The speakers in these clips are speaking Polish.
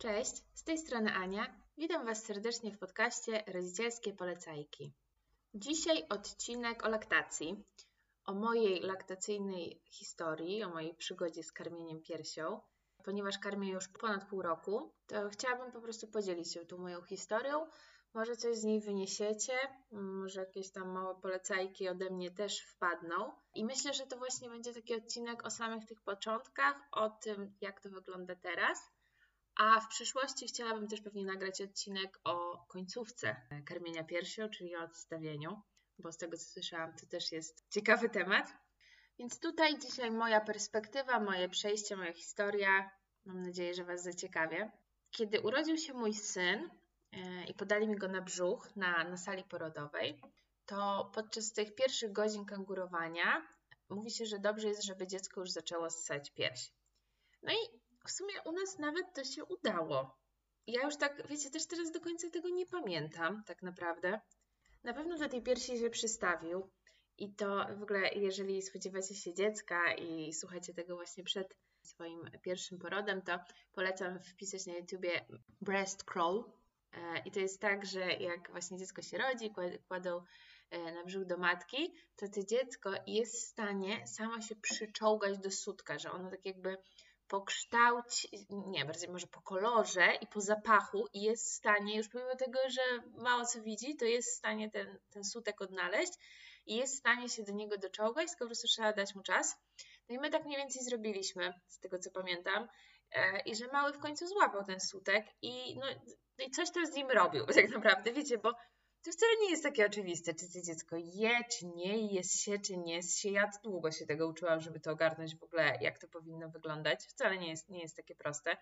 Cześć, z tej strony Ania. Witam Was serdecznie w podcaście Rodzicielskie Polecajki. Dzisiaj odcinek o laktacji, o mojej laktacyjnej historii, o mojej przygodzie z karmieniem piersią. Ponieważ karmię już ponad pół roku, to chciałabym po prostu podzielić się tą moją historią. Może coś z niej wyniesiecie, może jakieś tam małe polecajki ode mnie też wpadną. I myślę, że to właśnie będzie taki odcinek o samych tych początkach, o tym, jak to wygląda teraz a w przyszłości chciałabym też pewnie nagrać odcinek o końcówce karmienia piersią, czyli o odstawieniu, bo z tego co słyszałam, to też jest ciekawy temat. Więc tutaj dzisiaj moja perspektywa, moje przejście, moja historia. Mam nadzieję, że Was zaciekawię. Kiedy urodził się mój syn e, i podali mi go na brzuch na, na sali porodowej, to podczas tych pierwszych godzin kangurowania mówi się, że dobrze jest, żeby dziecko już zaczęło ssać pierś. No i w sumie u nas nawet to się udało. Ja już tak, wiecie, też teraz do końca tego nie pamiętam, tak naprawdę. Na pewno do tej piersi się przystawił. I to w ogóle, jeżeli spodziewacie się dziecka i słuchacie tego właśnie przed swoim pierwszym porodem, to polecam wpisać na YouTubie breast crawl. E, I to jest tak, że jak właśnie dziecko się rodzi, kładą e, na brzuch do matki, to to dziecko jest w stanie samo się przyczołgać do sutka, że ono tak jakby po kształcie, nie, bardziej może po kolorze i po zapachu i jest w stanie, już pomimo tego, że mało co widzi, to jest w stanie ten, ten sutek odnaleźć i jest w stanie się do niego doczołgać, tylko po prostu trzeba dać mu czas. No i my tak mniej więcej zrobiliśmy, z tego co pamiętam, e, i że mały w końcu złapał ten sutek i, no, i coś tam z nim robił tak naprawdę, wiecie, bo to wcale nie jest takie oczywiste, czy to dziecko je, czy nie, jest się, czy nie jest się. Ja długo się tego uczyłam, żeby to ogarnąć w ogóle, jak to powinno wyglądać. Wcale nie jest, nie jest takie proste.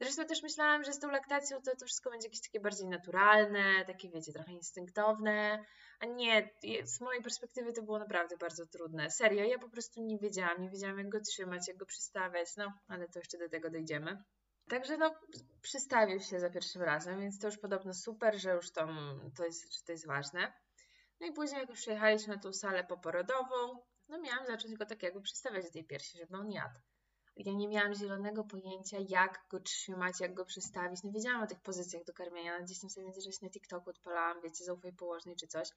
Zresztą też myślałam, że z tą laktacją to, to wszystko będzie jakieś takie bardziej naturalne, takie wiecie, trochę instynktowne, a nie, z mojej perspektywy to było naprawdę bardzo trudne. Serio, ja po prostu nie wiedziałam, nie wiedziałam jak go trzymać, jak go przystawiać, no, ale to jeszcze do tego dojdziemy. Także no, przystawił się za pierwszym razem, więc to już podobno super, że już to, to, jest, że to jest ważne. No i później, jak już przyjechaliśmy na tą salę poporodową, no miałam zacząć go tak jakby przystawiać do tej piersi, żeby on jadł. Ja nie miałam zielonego pojęcia, jak go trzymać, jak go przystawić. No wiedziałam o tych pozycjach do karmienia, gdzieś tam sobie międzyczasie na TikToku odpalałam, wiecie, zaufaj położnej czy coś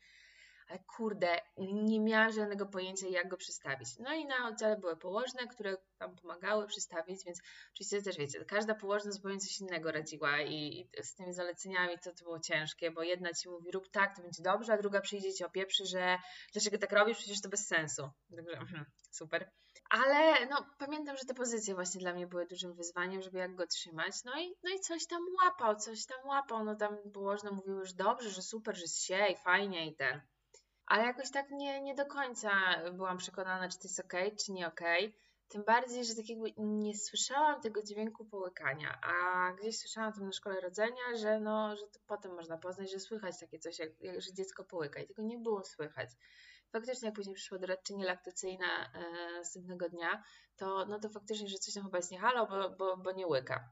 ale kurde, nie miałam żadnego pojęcia, jak go przystawić. No i na oddziale były położne, które tam pomagały przystawić, więc oczywiście też wiecie, każda położna zupełnie coś innego radziła i, z tymi zaleceniami to, to było ciężkie, bo jedna ci mówi rób tak, to będzie dobrze, a druga przyjdzie ci opieprzy, że dlaczego tak robisz, przecież to bez sensu. Także mhm, super. Ale no, pamiętam, że te pozycje właśnie dla mnie były dużym wyzwaniem, żeby jak go trzymać. No i, no i coś tam łapał, coś tam łapał. No tam położne mówiły, że dobrze, że super, że się i fajnie i ten ale jakoś tak nie, nie do końca byłam przekonana, czy to jest ok, czy nie ok. Tym bardziej, że tak jakby nie słyszałam tego dźwięku połykania, a gdzieś słyszałam tam na szkole rodzenia, że, no, że potem można poznać, że słychać takie coś, jak, jak, że dziecko połyka i tego nie było słychać. Faktycznie, jak później przyszła doradczyni laktacyjna e, następnego dnia, to, no to faktycznie, że coś tam chyba jest nie halo, bo, bo, bo nie łyka.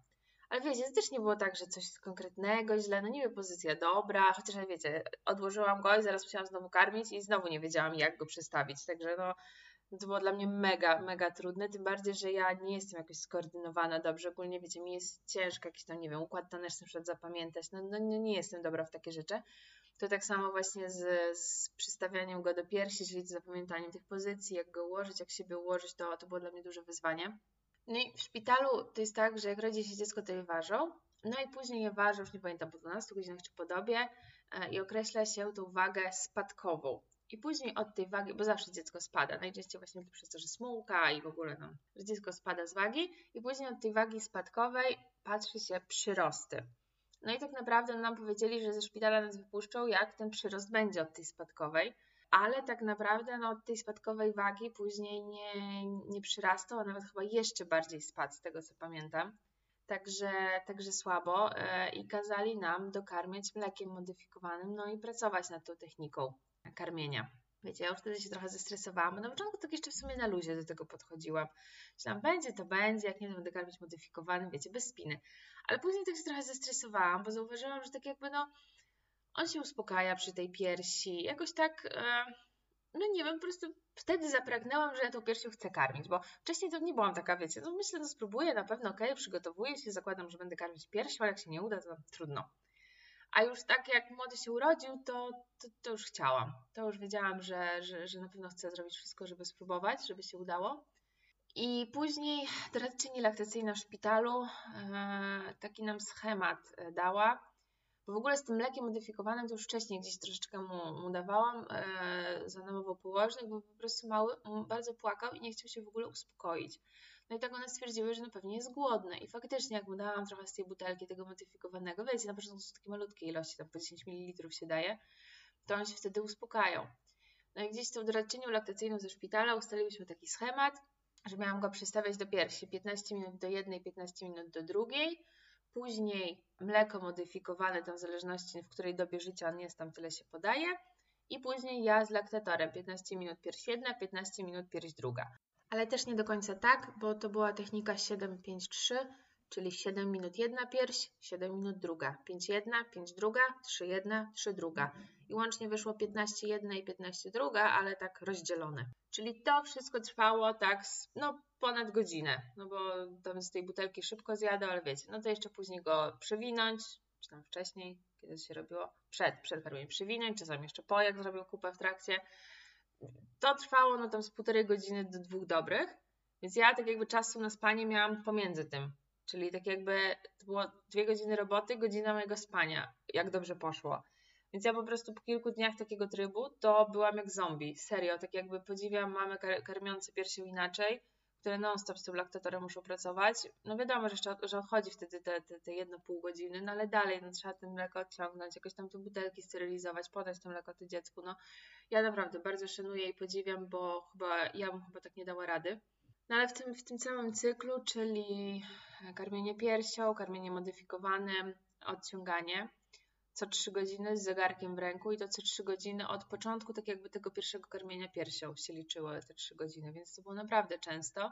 Ale wiecie, to też nie było tak, że coś konkretnego, źle, no niby pozycja dobra, chociaż wiecie, odłożyłam go i zaraz musiałam znowu karmić i znowu nie wiedziałam, jak go przestawić. Także no, to było dla mnie mega, mega trudne, tym bardziej, że ja nie jestem jakoś skoordynowana dobrze, ogólnie wiecie, mi jest ciężko jakiś tam, nie wiem, układ taneczny na przykład zapamiętać, no, no nie jestem dobra w takie rzeczy. To tak samo właśnie z, z przystawianiem go do piersi, czyli z zapamiętaniem tych pozycji, jak go ułożyć, jak siebie ułożyć, to, to było dla mnie duże wyzwanie. No i w szpitalu to jest tak, że jak rodzi się dziecko, to je ważą. No i później je ważą, już nie pamiętam, po 12 godzinach czy podobie e, i określa się tą wagę spadkową. I później od tej wagi, bo zawsze dziecko spada, najczęściej właśnie przez to, że smułka i w ogóle, no, że dziecko spada z wagi i później od tej wagi spadkowej patrzy się przyrosty. No i tak naprawdę nam powiedzieli, że ze szpitala nas wypuszczą, jak ten przyrost będzie od tej spadkowej ale tak naprawdę no, od tej spadkowej wagi później nie, nie przyrastał, a nawet chyba jeszcze bardziej spadł, z tego co pamiętam. Także, także słabo e, i kazali nam dokarmiać mlekiem modyfikowanym, no i pracować nad tą techniką karmienia. Wiecie, ja wtedy się trochę zestresowałam. Na początku tak jeszcze w sumie na luzie do tego podchodziłam. Myślałam, będzie, to będzie, jak nie, będę karmić modyfikowanym, wiecie, bez spiny. Ale później tak się trochę zestresowałam, bo zauważyłam, że tak jakby no, on się uspokaja przy tej piersi. Jakoś tak, e, no nie wiem, po prostu wtedy zapragnęłam, że ja tą piersią chcę karmić, bo wcześniej to nie byłam taka, wiecie, no myślę, no spróbuję, na pewno okej, okay, przygotowuję się, zakładam, że będę karmić piersią, ale jak się nie uda, to trudno. A już tak jak młody się urodził, to, to, to już chciałam. To już wiedziałam, że, że, że na pewno chcę zrobić wszystko, żeby spróbować, żeby się udało. I później doradczyni laktacyjna w szpitalu e, taki nam schemat e, dała, bo w ogóle z tym mlekiem modyfikowanym to już wcześniej gdzieś troszeczkę mu, mu dawałam, e, zanomował położnych, bo po prostu mały bardzo płakał i nie chciał się w ogóle uspokoić. No i tak one stwierdziły, że no pewnie jest głodny. I faktycznie, jak mu dałam trochę z tej butelki tego modyfikowanego, wiecie, na początku są takie malutkie ilości, tam po 10 ml się daje, to one się wtedy uspokają. No i gdzieś z tą doradczynią laktacyjną ze szpitala ustaliliśmy taki schemat, że miałam go przestawiać do piersi 15 minut do jednej, 15 minut do drugiej. Później mleko modyfikowane, tam w zależności w której dobie życia on jest, tam tyle się podaje. I później ja z laktatorem 15 minut pierś jedna, 15 minut pierś druga. Ale też nie do końca tak, bo to była technika 7-5-3, czyli 7 minut jedna pierś, 7 minut druga, 5 jedna, 5 druga, 3 jedna, 3 druga. I łącznie wyszło 15 jedna i 15 druga, ale tak rozdzielone. Czyli to wszystko trwało tak no, ponad godzinę, no bo tam z tej butelki szybko zjadę, ale wiecie, no to jeszcze później go przewinąć, czy tam wcześniej, kiedy się robiło, przed, przed karmieniem przewinąć, czasami jeszcze po, jak zrobił kupę w trakcie. To trwało no tam z półtorej godziny do dwóch dobrych, więc ja tak jakby czasu na spanie miałam pomiędzy tym, czyli tak jakby to było dwie godziny roboty, godzina mojego spania, jak dobrze poszło. Więc ja po prostu po kilku dniach takiego trybu to byłam jak zombie. Serio, tak jakby podziwiam mamy kar karmiące piersią inaczej, które non-stop z tym laktatorem muszą pracować. No wiadomo, że, jeszcze, że odchodzi wtedy te, te, te jedno pół godziny, no ale dalej no, trzeba ten mleko odciągnąć, jakoś tam te butelki sterylizować, podać to mleko to dziecku. No ja naprawdę bardzo szanuję i podziwiam, bo chyba ja bym chyba tak nie dała rady. No ale w tym, w tym całym cyklu, czyli karmienie piersią, karmienie modyfikowane, odciąganie, co 3 godziny z zegarkiem w ręku i to co 3 godziny od początku, tak jakby tego pierwszego karmienia piersią się liczyły te 3 godziny, więc to było naprawdę często.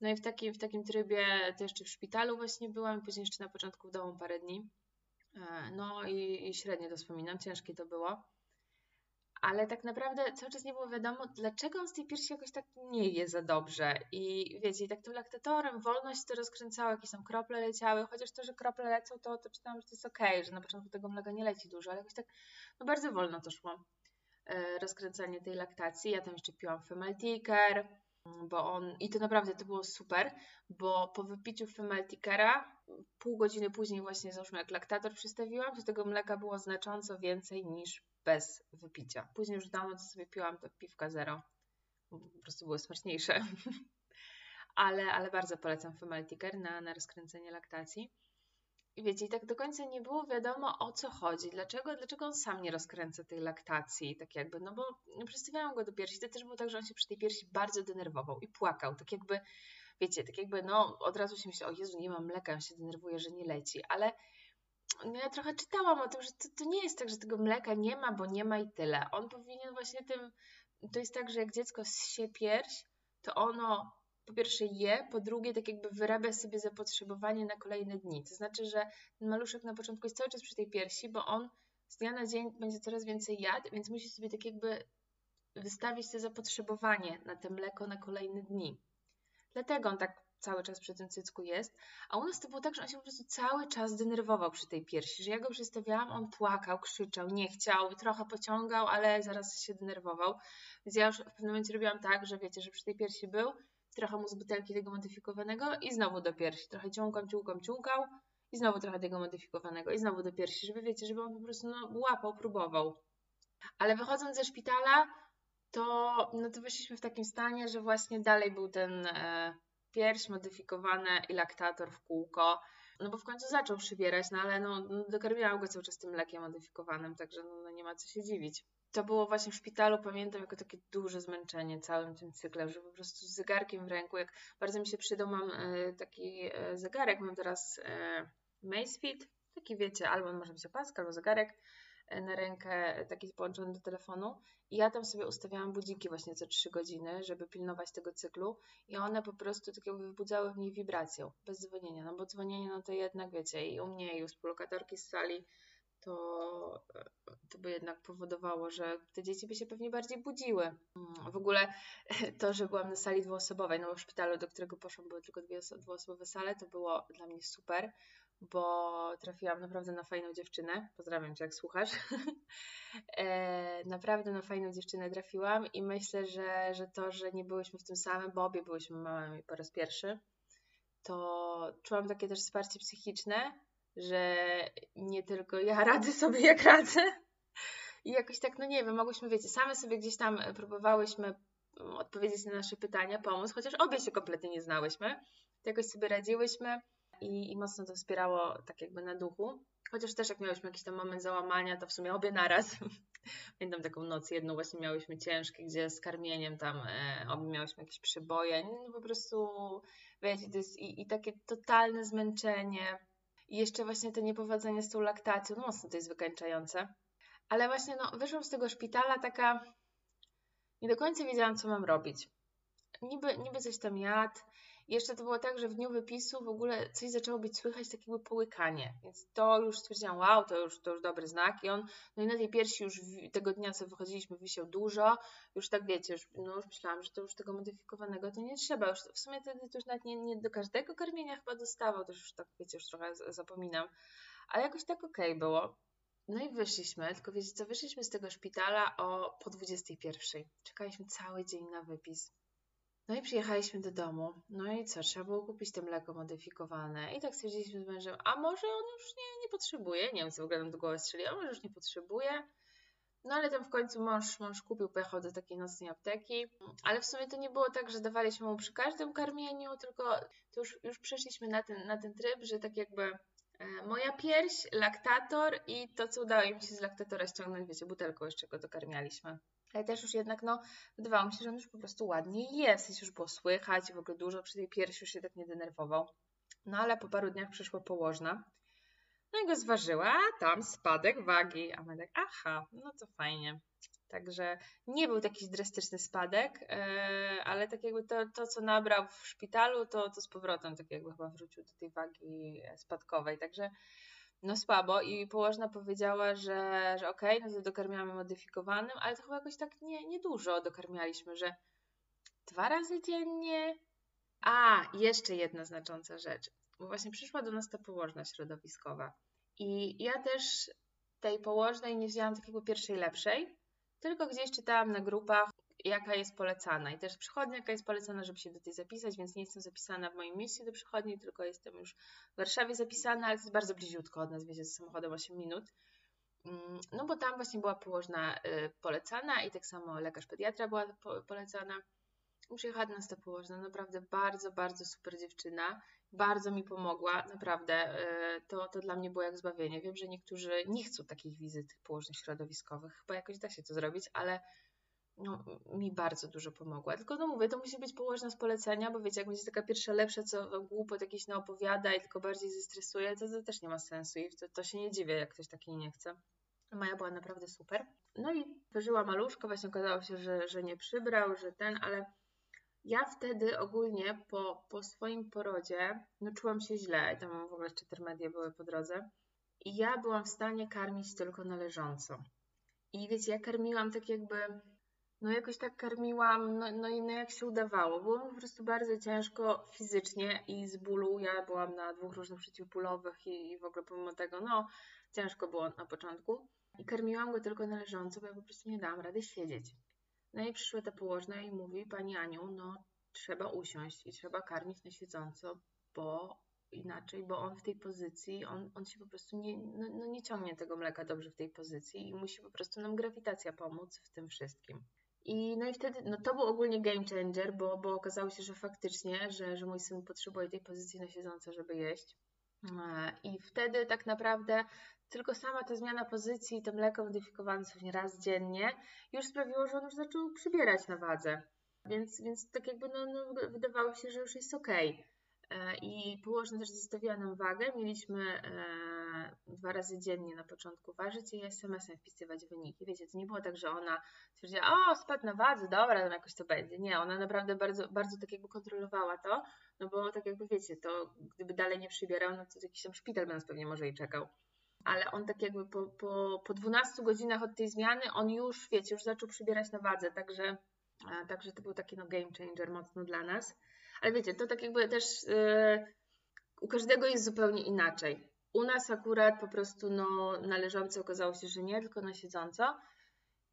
No i w takim, w takim trybie to jeszcze w szpitalu właśnie byłam, później jeszcze na początku w domu parę dni. E, no i, i średnio to wspominam, ciężkie to było ale tak naprawdę cały czas nie było wiadomo, dlaczego on z tej piersi jakoś tak nie je za dobrze. I wiecie, i tak tym laktatorem wolność to rozkręcała, jakieś tam krople leciały, chociaż to, że krople lecą, to, to czytałam, że to jest okej, okay, że na początku tego mleka nie leci dużo, ale jakoś tak no bardzo wolno to szło e, rozkręcanie tej laktacji. Ja tam jeszcze piłam femaltiker, bo on, i to naprawdę to było super, bo po wypiciu femaltikera, pół godziny później właśnie załóżmy jak laktator przystawiłam, to tego mleka było znacząco więcej niż bez wypicia. Później już w to sobie piłam to piwka zero, po prostu były smaczniejsze. ale, ale bardzo polecam Femaltiker na, na rozkręcenie laktacji. I wiecie, i tak do końca nie było wiadomo o co chodzi, dlaczego, dlaczego on sam nie rozkręca tej laktacji, tak jakby, no bo przystawiałam go do piersi, to też było tak, że on się przy tej piersi bardzo denerwował i płakał, tak jakby, wiecie, tak jakby, no od razu się myślał, o Jezu, nie mam mleka, on się denerwuje, że nie leci, ale no ja trochę czytałam o tym, że to, to nie jest tak, że tego mleka nie ma, bo nie ma i tyle. On powinien właśnie tym, to jest tak, że jak dziecko się pierś, to ono po pierwsze je, po drugie tak jakby wyrabia sobie zapotrzebowanie na kolejne dni. To znaczy, że maluszek na początku jest cały czas przy tej piersi, bo on z dnia na dzień będzie coraz więcej jadł, więc musi sobie tak jakby wystawić to zapotrzebowanie na te mleko na kolejne dni. Dlatego on tak cały czas przy tym cycku jest. A u nas to było tak, że on się po prostu cały czas denerwował przy tej piersi, że ja go przystawiałam, on płakał, krzyczał, nie chciał, trochę pociągał, ale zaraz się denerwował. Więc ja już w pewnym momencie robiłam tak, że wiecie, że przy tej piersi był, trochę mu z butelki tego modyfikowanego i znowu do piersi. Trochę ciągam, ciągam, ciągał i znowu trochę tego modyfikowanego i znowu do piersi, żeby wiecie, żeby on po prostu no, łapał, próbował. Ale wychodząc ze szpitala, to, no to wyszliśmy w takim stanie, że właśnie dalej był ten e, pierś modyfikowane i laktator w kółko. No bo w końcu zaczął przybierać, no ale no, no dokarmiałam go cały czas tym mlekiem modyfikowanym, także no, no, nie ma co się dziwić. To było właśnie w szpitalu, pamiętam, jako takie duże zmęczenie całym tym cyklem, że po prostu z zegarkiem w ręku, jak bardzo mi się przydał, mam e, taki e, zegarek, mam teraz e, Macefit, taki wiecie, albo może być opaska, albo zegarek, na rękę, taki połączony do telefonu. I ja tam sobie ustawiałam budziki właśnie co 3 godziny, żeby pilnować tego cyklu i one po prostu tak jakby wybudzały w niej wibrację, bez dzwonienia, no bo dzwonienie no to jednak wiecie i u mnie i u współlokatorki z sali to, to by jednak powodowało, że te dzieci by się pewnie bardziej budziły. Mm, w ogóle to, że byłam na sali dwuosobowej, no bo w szpitalu, do którego poszłam, były tylko dwie dwuosobowe sale, to było dla mnie super, bo trafiłam naprawdę na fajną dziewczynę. Pozdrawiam Cię, jak słuchasz. e, naprawdę na fajną dziewczynę trafiłam i myślę, że, że to, że nie byłyśmy w tym samym, bo obie byłyśmy mamami po raz pierwszy, to czułam takie też wsparcie psychiczne, że nie tylko ja radzę sobie jak radzę. I jakoś tak, no nie wiem, mogłyśmy, wiecie, same sobie gdzieś tam próbowałyśmy odpowiedzieć na nasze pytania, pomóc, chociaż obie się kompletnie nie znałyśmy. To jakoś sobie radziłyśmy i, i mocno to wspierało tak jakby na duchu. Chociaż też jak miałyśmy jakiś tam moment załamania, to w sumie obie naraz. Pamiętam taką noc jedną właśnie miałyśmy ciężkie, gdzie z karmieniem tam e, obie miałyśmy jakieś przeboje. No, po prostu, wiecie, to jest i, i takie totalne zmęczenie. I jeszcze właśnie to niepowodzenie z tą laktacją, no mocno to jest wykańczające. Ale właśnie no, wyszłam z tego szpitala taka, nie do końca wiedziałam, co mam robić. Niby, niby coś tam jadł, jeszcze to było tak, że w dniu wypisu w ogóle coś zaczęło być słychać, takie jakby połykanie. Więc to już stwierdziłam, wow, to już, to już dobry znak. I on, no i na tej piersi już tego dnia, co wychodziliśmy, wisiał dużo. Już tak wiecie, już, no już myślałam, że to już tego modyfikowanego to nie trzeba. Już w sumie wtedy to już nawet nie, nie do każdego karmienia chyba dostawał, to już tak wiecie, już trochę zapominam. Ale jakoś tak okej okay było. No i wyszliśmy, tylko wiecie co, wyszliśmy z tego szpitala o po 21. Czekaliśmy cały dzień na wypis. No i przyjechaliśmy do domu. No i co? Trzeba było kupić to mleko modyfikowane. I tak stwierdziliśmy z mężem, a może on już nie, nie potrzebuje? Nie wiem, co w ogóle nam do głowy strzeli, a może już nie potrzebuje? No ale tam w końcu mąż, mąż kupił, pojechał do takiej nocnej apteki. Ale w sumie to nie było tak, że dawaliśmy mu przy każdym karmieniu, tylko to już, już przeszliśmy na ten, na ten tryb, że tak jakby e, moja pierś, laktator i to, co udało im się z laktatora ściągnąć, wiecie, butelką jeszcze go dokarmialiśmy ale też już jednak, no, wydawało mi się, że on już po prostu ładnie jest, już było słychać, w ogóle dużo przy tej piersi już się tak nie denerwował. No ale po paru dniach przyszła położna, no i go zważyła, a tam spadek wagi, a my tak, aha, no to fajnie. Także nie był taki drastyczny spadek, yy, ale tak jakby to, to, co nabrał w szpitalu, to, to z powrotem tak jakby chyba wrócił do tej wagi spadkowej. Także no słabo i położna powiedziała, że, że okej, okay, no to dokarmiamy modyfikowanym, ale to chyba jakoś tak nie, niedużo dokarmialiśmy, że dwa razy dziennie. A, jeszcze jedna znacząca rzecz, bo właśnie przyszła do nas ta położna środowiskowa i ja też tej położnej nie wzięłam takiego pierwszej lepszej, tylko gdzieś czytałam na grupach jaka jest polecana i też przychodnia, jaka jest polecana, żeby się do tej zapisać, więc nie jestem zapisana w moim mieście do przychodni, tylko jestem już w Warszawie zapisana, ale to jest bardzo bliziutko od nas, wiecie, z samochodem 8 minut. Mm, no bo tam właśnie była położna y, polecana i tak samo lekarz pediatra była polecana. Przyjechała nas ta położna, naprawdę bardzo, bardzo super dziewczyna, bardzo mi pomogła, naprawdę, y, to, to dla mnie było jak zbawienie. Wiem, że niektórzy nie chcą takich wizyt położnych środowiskowych, chyba jakoś da się to zrobić, ale no, mi bardzo dużo pomogła. Tylko no mówię, to musi być położna z polecenia, bo wiecie, jak będzie taka pierwsza lepsza, co wam głupot jakiś naopowiada i tylko bardziej zestresuje, to, to też nie ma sensu i to, to się nie dziwię, jak ktoś taki nie chce. Maja była naprawdę super. No i wyżyła maluszko, właśnie okazało się, że, że nie przybrał, że ten, ale ja wtedy ogólnie po, po swoim porodzie, no czułam się źle, tam w ogóle jeszcze termedie były po drodze i ja byłam w stanie karmić tylko należąco. I wiecie, ja karmiłam tak jakby no jakoś tak karmiłam, no, no i no jak się udawało. Było mi po prostu bardzo ciężko fizycznie i z bólu. Ja byłam na dwóch różnych przeciwbólowych i, i w ogóle pomimo tego, no ciężko było na początku. I karmiłam go tylko należąco, bo ja po prostu nie dałam rady siedzieć. No i przyszła ta położna i mówi, Pani Aniu, no trzeba usiąść i trzeba karmić na siedząco, bo inaczej, bo on w tej pozycji, on, on się po prostu nie, no, no nie ciągnie tego mleka dobrze w tej pozycji i musi po prostu nam grawitacja pomóc w tym wszystkim. I, no i wtedy, no to był ogólnie game changer, bo, bo okazało się, że faktycznie, że, że mój syn potrzebuje tej pozycji na siedząco, żeby jeść. E, I wtedy tak naprawdę tylko sama ta zmiana pozycji, to mleko modyfikowane pewnie raz dziennie, już sprawiło, że on już zaczął przybierać na wadze. Więc, więc tak jakby no, no, wydawało się, że już jest ok. E, I położna też zostawiła nam wagę. Mieliśmy e, dwa razy dziennie na początku ważyć i SMS-em wpisywać wyniki. Wiecie, to nie było tak, że ona stwierdziła, o, spadł na wadze, dobra, tam jakoś to będzie. Nie, ona naprawdę bardzo, bardzo tak jakby kontrolowała to, no bo tak jakby wiecie, to gdyby dalej nie przybierał, no to jakiś tam szpital by nas pewnie może i czekał. ale on tak jakby po, po, po 12 godzinach od tej zmiany, on już, wiecie, już zaczął przybierać na wadze, także, także to był taki no game changer mocno dla nas. Ale wiecie, to tak jakby też yy, u każdego jest zupełnie inaczej. U nas akurat po prostu no, na leżąco okazało się, że nie, tylko na siedząco.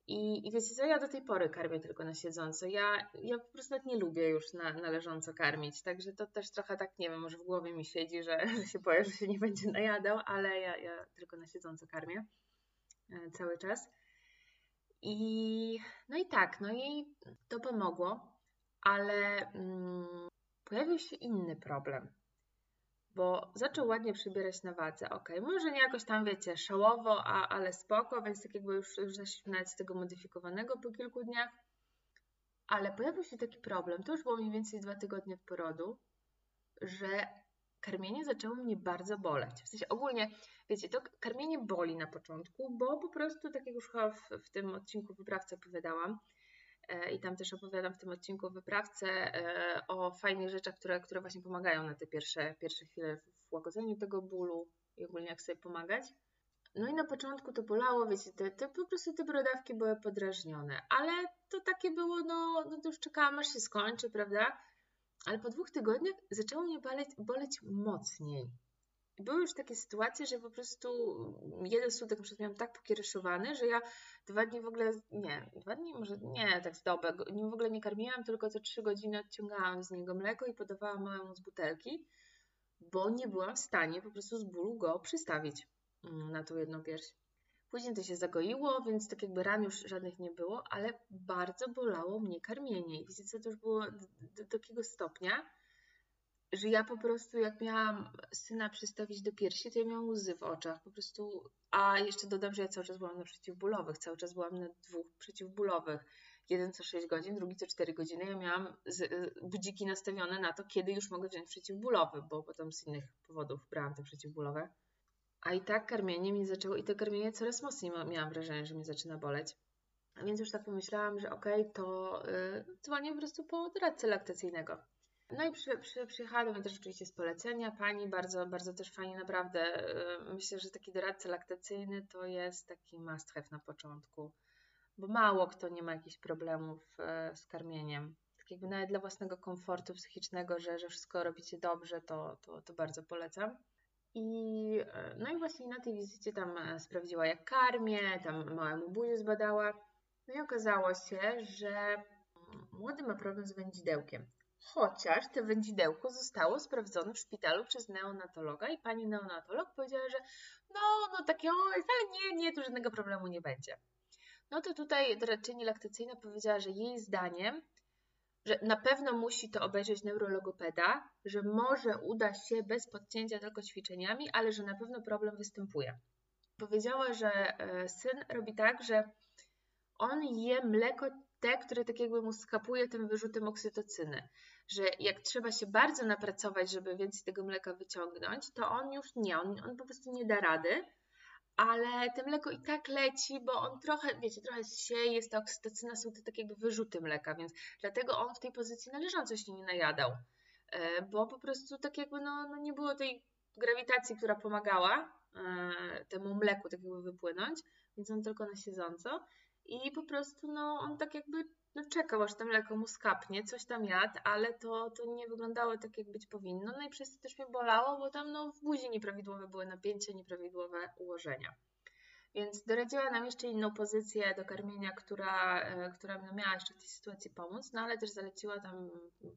I, I wiecie co, ja do tej pory karmię tylko na siedząco. Ja, ja po prostu nie lubię już na, na leżąco karmić, także to też trochę tak, nie wiem, może w głowie mi siedzi, że, że się boję, że się nie będzie najadał, ale ja, ja tylko na siedząco karmię e, cały czas. I no i tak, no i to pomogło, ale mm, pojawił się inny problem bo zaczął ładnie przybierać na wadze. Ok, może nie jakoś tam, wiecie, szałowo, a, ale spoko, więc tak jakby już, już zeszliśmy nawet z tego modyfikowanego po kilku dniach. Ale pojawił się taki problem, to już było mniej więcej dwa tygodnie od porodu, że karmienie zaczęło mnie bardzo boleć. W sensie ogólnie, wiecie, to karmienie boli na początku, bo po prostu, tak jak już chyba w, w tym odcinku wyprawcy opowiadałam, i tam też opowiadam w tym odcinku w wyprawce e, o fajnych rzeczach, które, które właśnie pomagają na te pierwsze, pierwsze chwile w łagodzeniu tego bólu i ogólnie jak sobie pomagać. No i na początku to bolało, wiecie, te, te, po prostu te brodawki były podrażnione, ale to takie było, no, no to już czekałam aż się skończy, prawda? Ale po dwóch tygodniach zaczęło mnie boleć, boleć mocniej były już takie sytuacje, że po prostu jeden sutek na przykład miałam tak pokiereszowany, że ja dwa dni w ogóle, nie, dwa dni może nie, tak z dobę, nim w ogóle nie karmiłam, tylko co trzy godziny odciągałam z niego mleko i podawałam małemu z butelki, bo nie byłam w stanie po prostu z bólu go przystawić mm, na tą jedną pierś. Później to się zagoiło, więc tak jakby ran już żadnych nie było, ale bardzo bolało mnie karmienie. I co, to już było do, do takiego stopnia, że ja po prostu jak miałam syna przystawić do piersi, to ja miałam łzy w oczach, po prostu, a jeszcze dodam, że ja cały czas byłam na przeciwbólowych, cały czas byłam na dwóch przeciwbólowych, jeden co 6 godzin, drugi co 4 godziny, ja miałam y, budziki nastawione na to, kiedy już mogę wziąć przeciwbólowy, bo potem z innych powodów brałam te przeciwbólowe. A i tak karmienie mi zaczęło, i to karmienie coraz mocniej miałam wrażenie, że mi zaczyna boleć. A więc już tak pomyślałam, że okej, okay, to yy, dzwonię po prostu po doradcę laktacyjnego. No i przy, przy, mnie też oczywiście z polecenia pani, bardzo, bardzo też fajnie, naprawdę. Y, myślę, że taki doradca laktacyjny to jest taki must have na początku, bo mało kto nie ma jakichś problemów y, z karmieniem. Tak jakby nawet dla własnego komfortu psychicznego, że, że wszystko robicie dobrze, to, to, to bardzo polecam. I, y, no i właśnie na tej wizycie tam sprawdziła jak karmię, tam małemu buzię zbadała. No i okazało się, że mm, młody ma problem z wędzidełkiem chociaż to wędzidełko zostało sprawdzone w szpitalu przez neonatologa i pani neonatolog powiedziała, że no, no takie o, ale nie, nie, tu żadnego problemu nie będzie. No to tutaj doradczyni laktacyjna powiedziała, że jej zdaniem, że na pewno musi to obejrzeć neurologopeda, że może uda się bez podcięcia tylko ćwiczeniami, ale że na pewno problem występuje. Powiedziała, że e, syn robi tak, że on je mleko te, które tak jakby mu skapuje tym wyrzutem oksytocyny, że jak trzeba się bardzo napracować, żeby więcej tego mleka wyciągnąć, to on już nie, on, on po prostu nie da rady, ale to mleko i tak leci, bo on trochę, wiecie, trochę sieje, jest ta oksytocyna, są te tak jakby wyrzuty mleka, więc dlatego on w tej pozycji należąco się nie najadał, e, bo po prostu tak jakby no, no nie było tej grawitacji, która pomagała e, temu mleku tak jakby wypłynąć, więc on tylko na siedząco i po prostu no, on tak jakby no, czekał, aż to mleko mu skapnie, coś tam jadł, ale to, to nie wyglądało tak, jak być powinno. No i przez to też mnie bolało, bo tam no, w buzi nieprawidłowe były napięcia, nieprawidłowe ułożenia. Więc doradziła nam jeszcze inną pozycję do karmienia, która, e, która miała jeszcze w tej sytuacji pomóc, no ale też zaleciła tam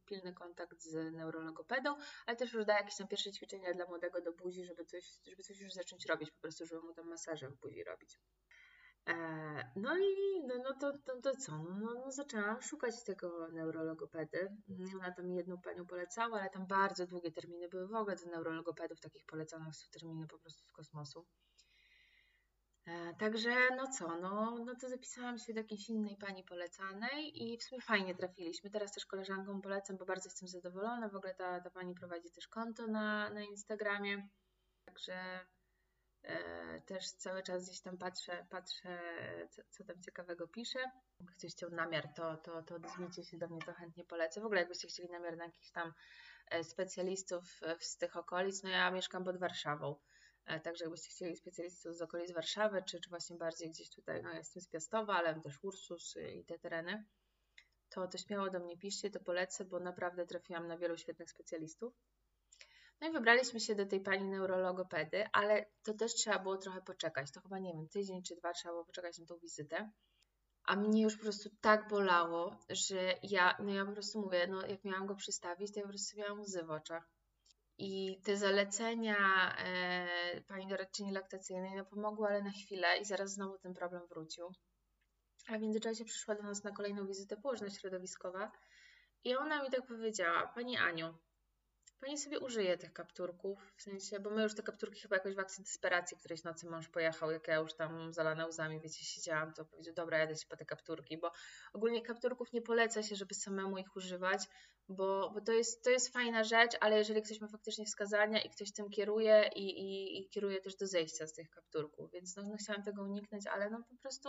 pilny kontakt z neurologopedą, ale też już dała jakieś tam pierwsze ćwiczenia dla młodego do buzi, żeby coś, żeby coś już zacząć robić, po prostu, żeby mu tam masaże w buzi robić. E, no i no, no to, to, to co? No, no, no, zaczęłam szukać tego neurologopedy. Ona tam jedną panią polecała, ale tam bardzo długie terminy były w ogóle do neurologopedów, takich polecanych są terminy po prostu z kosmosu. E, także no co, no, no to zapisałam się do jakiejś innej pani polecanej i w sumie fajnie trafiliśmy. Teraz też koleżankom polecam, bo bardzo jestem zadowolona. W ogóle ta, ta pani prowadzi też konto na, na Instagramie. Także też cały czas gdzieś tam patrzę, patrzę co, tam ciekawego pisze. Jak ktoś chciał namiar, to, to, to odezwijcie się do mnie, to chętnie polecę. W ogóle jakbyście chcieli namiar na jakichś tam e, specjalistów z tych okolic, no ja mieszkam pod Warszawą, E, także jakbyście chcieli specjalistów z okolic Warszawy, czy, czy właśnie bardziej gdzieś tutaj, no jestem z Piastowa, ale też Ursus i te tereny, to, to śmiało do mnie piszcie, to polecę, bo naprawdę trafiłam na wielu świetnych specjalistów. No i wybraliśmy się do tej pani neurologopedy, ale to też trzeba było trochę poczekać. To chyba, nie wiem, tydzień czy dwa trzeba było poczekać na tą wizytę. A mnie już po prostu tak bolało, że ja, no ja po prostu mówię, no jak miałam go przystawić, to ja po prostu miałam łzy w oczach. I te zalecenia e, pani doradczyni laktacyjnej no pomogły, ale na chwilę i zaraz znowu ten problem wrócił. A w międzyczasie przyszła do nas na kolejną wizytę położna środowiskowa i ona mi tak powiedziała, Pani Aniu, Pani sobie użyje tych kapturków, w sensie, bo my już te kapturki chyba jakoś w akcji desperacji którejś nocy mąż pojechał, jak ja już tam zalana łzami, wiecie, siedziałam, to powiedział, dobra, jadę się po te kapturki, bo ogólnie kapturków nie poleca się, żeby samemu ich używać, bo, bo to, jest, to jest fajna rzecz, ale jeżeli ktoś ma faktycznie wskazania i ktoś tym kieruje i, i, i kieruje też do zejścia z tych kapturków, więc no, no chciałam tego uniknąć, ale no po prostu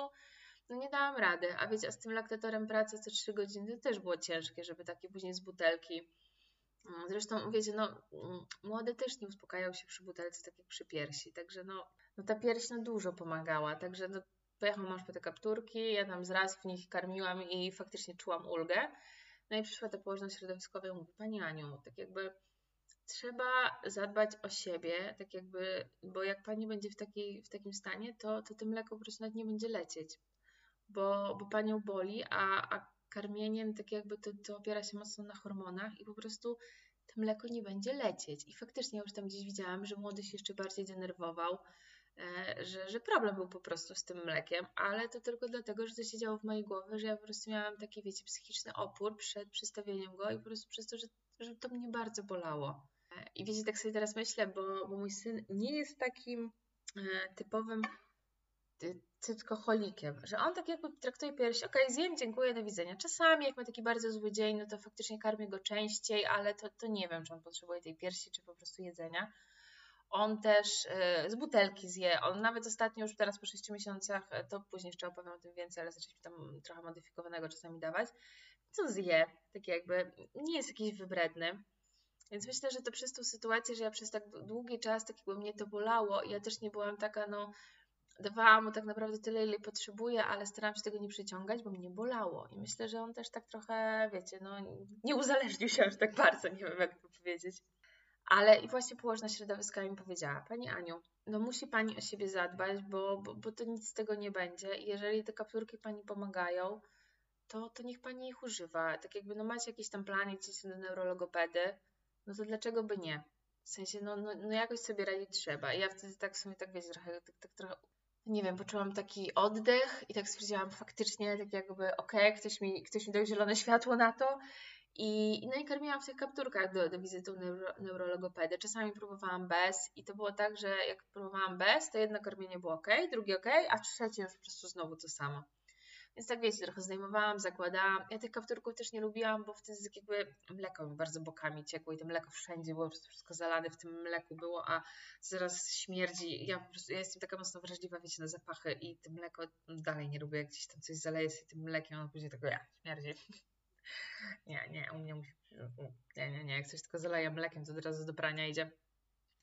no nie dałam rady, a wiecie, a z tym laktatorem pracy co 3 godziny też było ciężkie, żeby takie później z butelki zresztą, wiecie, no, mm, młode też nie uspokajają się przy butelce tak jak przy piersi, także no, no ta pierś no, dużo pomagała, także no, pojechał mąż po te kapturki, ja tam zraz w nich karmiłam i faktycznie czułam ulgę. No i przyszła ta położna środowiskowa i mówi, Pani Aniu, tak jakby trzeba zadbać o siebie, tak jakby, bo jak Pani będzie w, takiej, w takim stanie, to, to to mleko po prostu nawet nie będzie lecieć, bo, bo Panią boli, a, a karmieniem, tak jakby to, to opiera się mocno na hormonach i po prostu to mleko nie będzie lecieć. I faktycznie już tam gdzieś widziałam, że młody się jeszcze bardziej denerwował, e, że, że problem był po prostu z tym mlekiem, ale to tylko dlatego, że to się działo w mojej głowie, że ja po prostu miałam taki, wiecie, psychiczny opór przed przystawieniem go i po prostu przez to, że, że to mnie bardzo bolało. E, I wiecie, tak sobie teraz myślę, bo, bo mój syn nie jest takim e, typowym cytkoholikiem, że on tak jakby traktuje pierś, ok, zjem, dziękuję, do widzenia. Czasami jak ma taki bardzo zły dzień, no to faktycznie karmię go częściej, ale to, to nie wiem, czy on potrzebuje tej piersi, czy po prostu jedzenia. On też y, z butelki zje, on nawet ostatnio już teraz po 6 miesiącach, e, to później jeszcze opowiem o tym więcej, ale zaczęliśmy tam trochę modyfikowanego czasami dawać, co zje, tak jakby nie jest jakiś wybredny. Więc myślę, że to przez tą sytuację, że ja przez tak długi czas tak jakby mnie to bolało ja też nie byłam taka, no dawałam mu tak naprawdę tyle, ile potrzebuje, ale starałam się tego nie przyciągać, bo mnie bolało. I myślę, że on też tak trochę, wiecie, no nie uzależnił się aż tak bardzo, nie wiem jak to powiedzieć. Ale i właśnie położna środowiska mi powiedziała, Pani Aniu, no musi Pani o siebie zadbać, bo, bo, bo to nic z tego nie będzie. I jeżeli te kapturki Pani pomagają, to, to niech Pani ich używa. Tak jakby, no macie jakiś tam plan, idziecie do neurologopedy, no to dlaczego by nie? W sensie, no, no, no jakoś sobie radzić trzeba. I ja wtedy tak w sumie tak, wiecie, trochę, tak, tak trochę nie wiem, poczułam taki oddech i tak stwierdziłam faktycznie, tak jakby okej, okay, ktoś, mi, ktoś mi dał zielone światło na to i, no i karmiłam w tych kapturkach do, do wizyty u neuro, neurologopedy. Czasami próbowałam bez i to było tak, że jak próbowałam bez, to jedno karmienie było ok, drugie ok, a trzecie już po prostu znowu to samo. Więc tak wiecie, trochę zdejmowałam, zakładałam. Ja tych kapturków też nie lubiłam, bo wtedy jakby mleko mi bardzo bokami ciekło i to mleko wszędzie było, wszystko zalane w tym mleku było, a zaraz śmierdzi. Ja po prostu, ja jestem taka mocno wrażliwa, wiecie, na zapachy i to mleko dalej nie lubię, jak gdzieś tam coś zaleje się tym mlekiem, a później tego ja, śmierdzi. Nie, nie, u mnie musi, nie, nie, nie, jak coś tylko zaleje mlekiem, to od razu do prania idzie.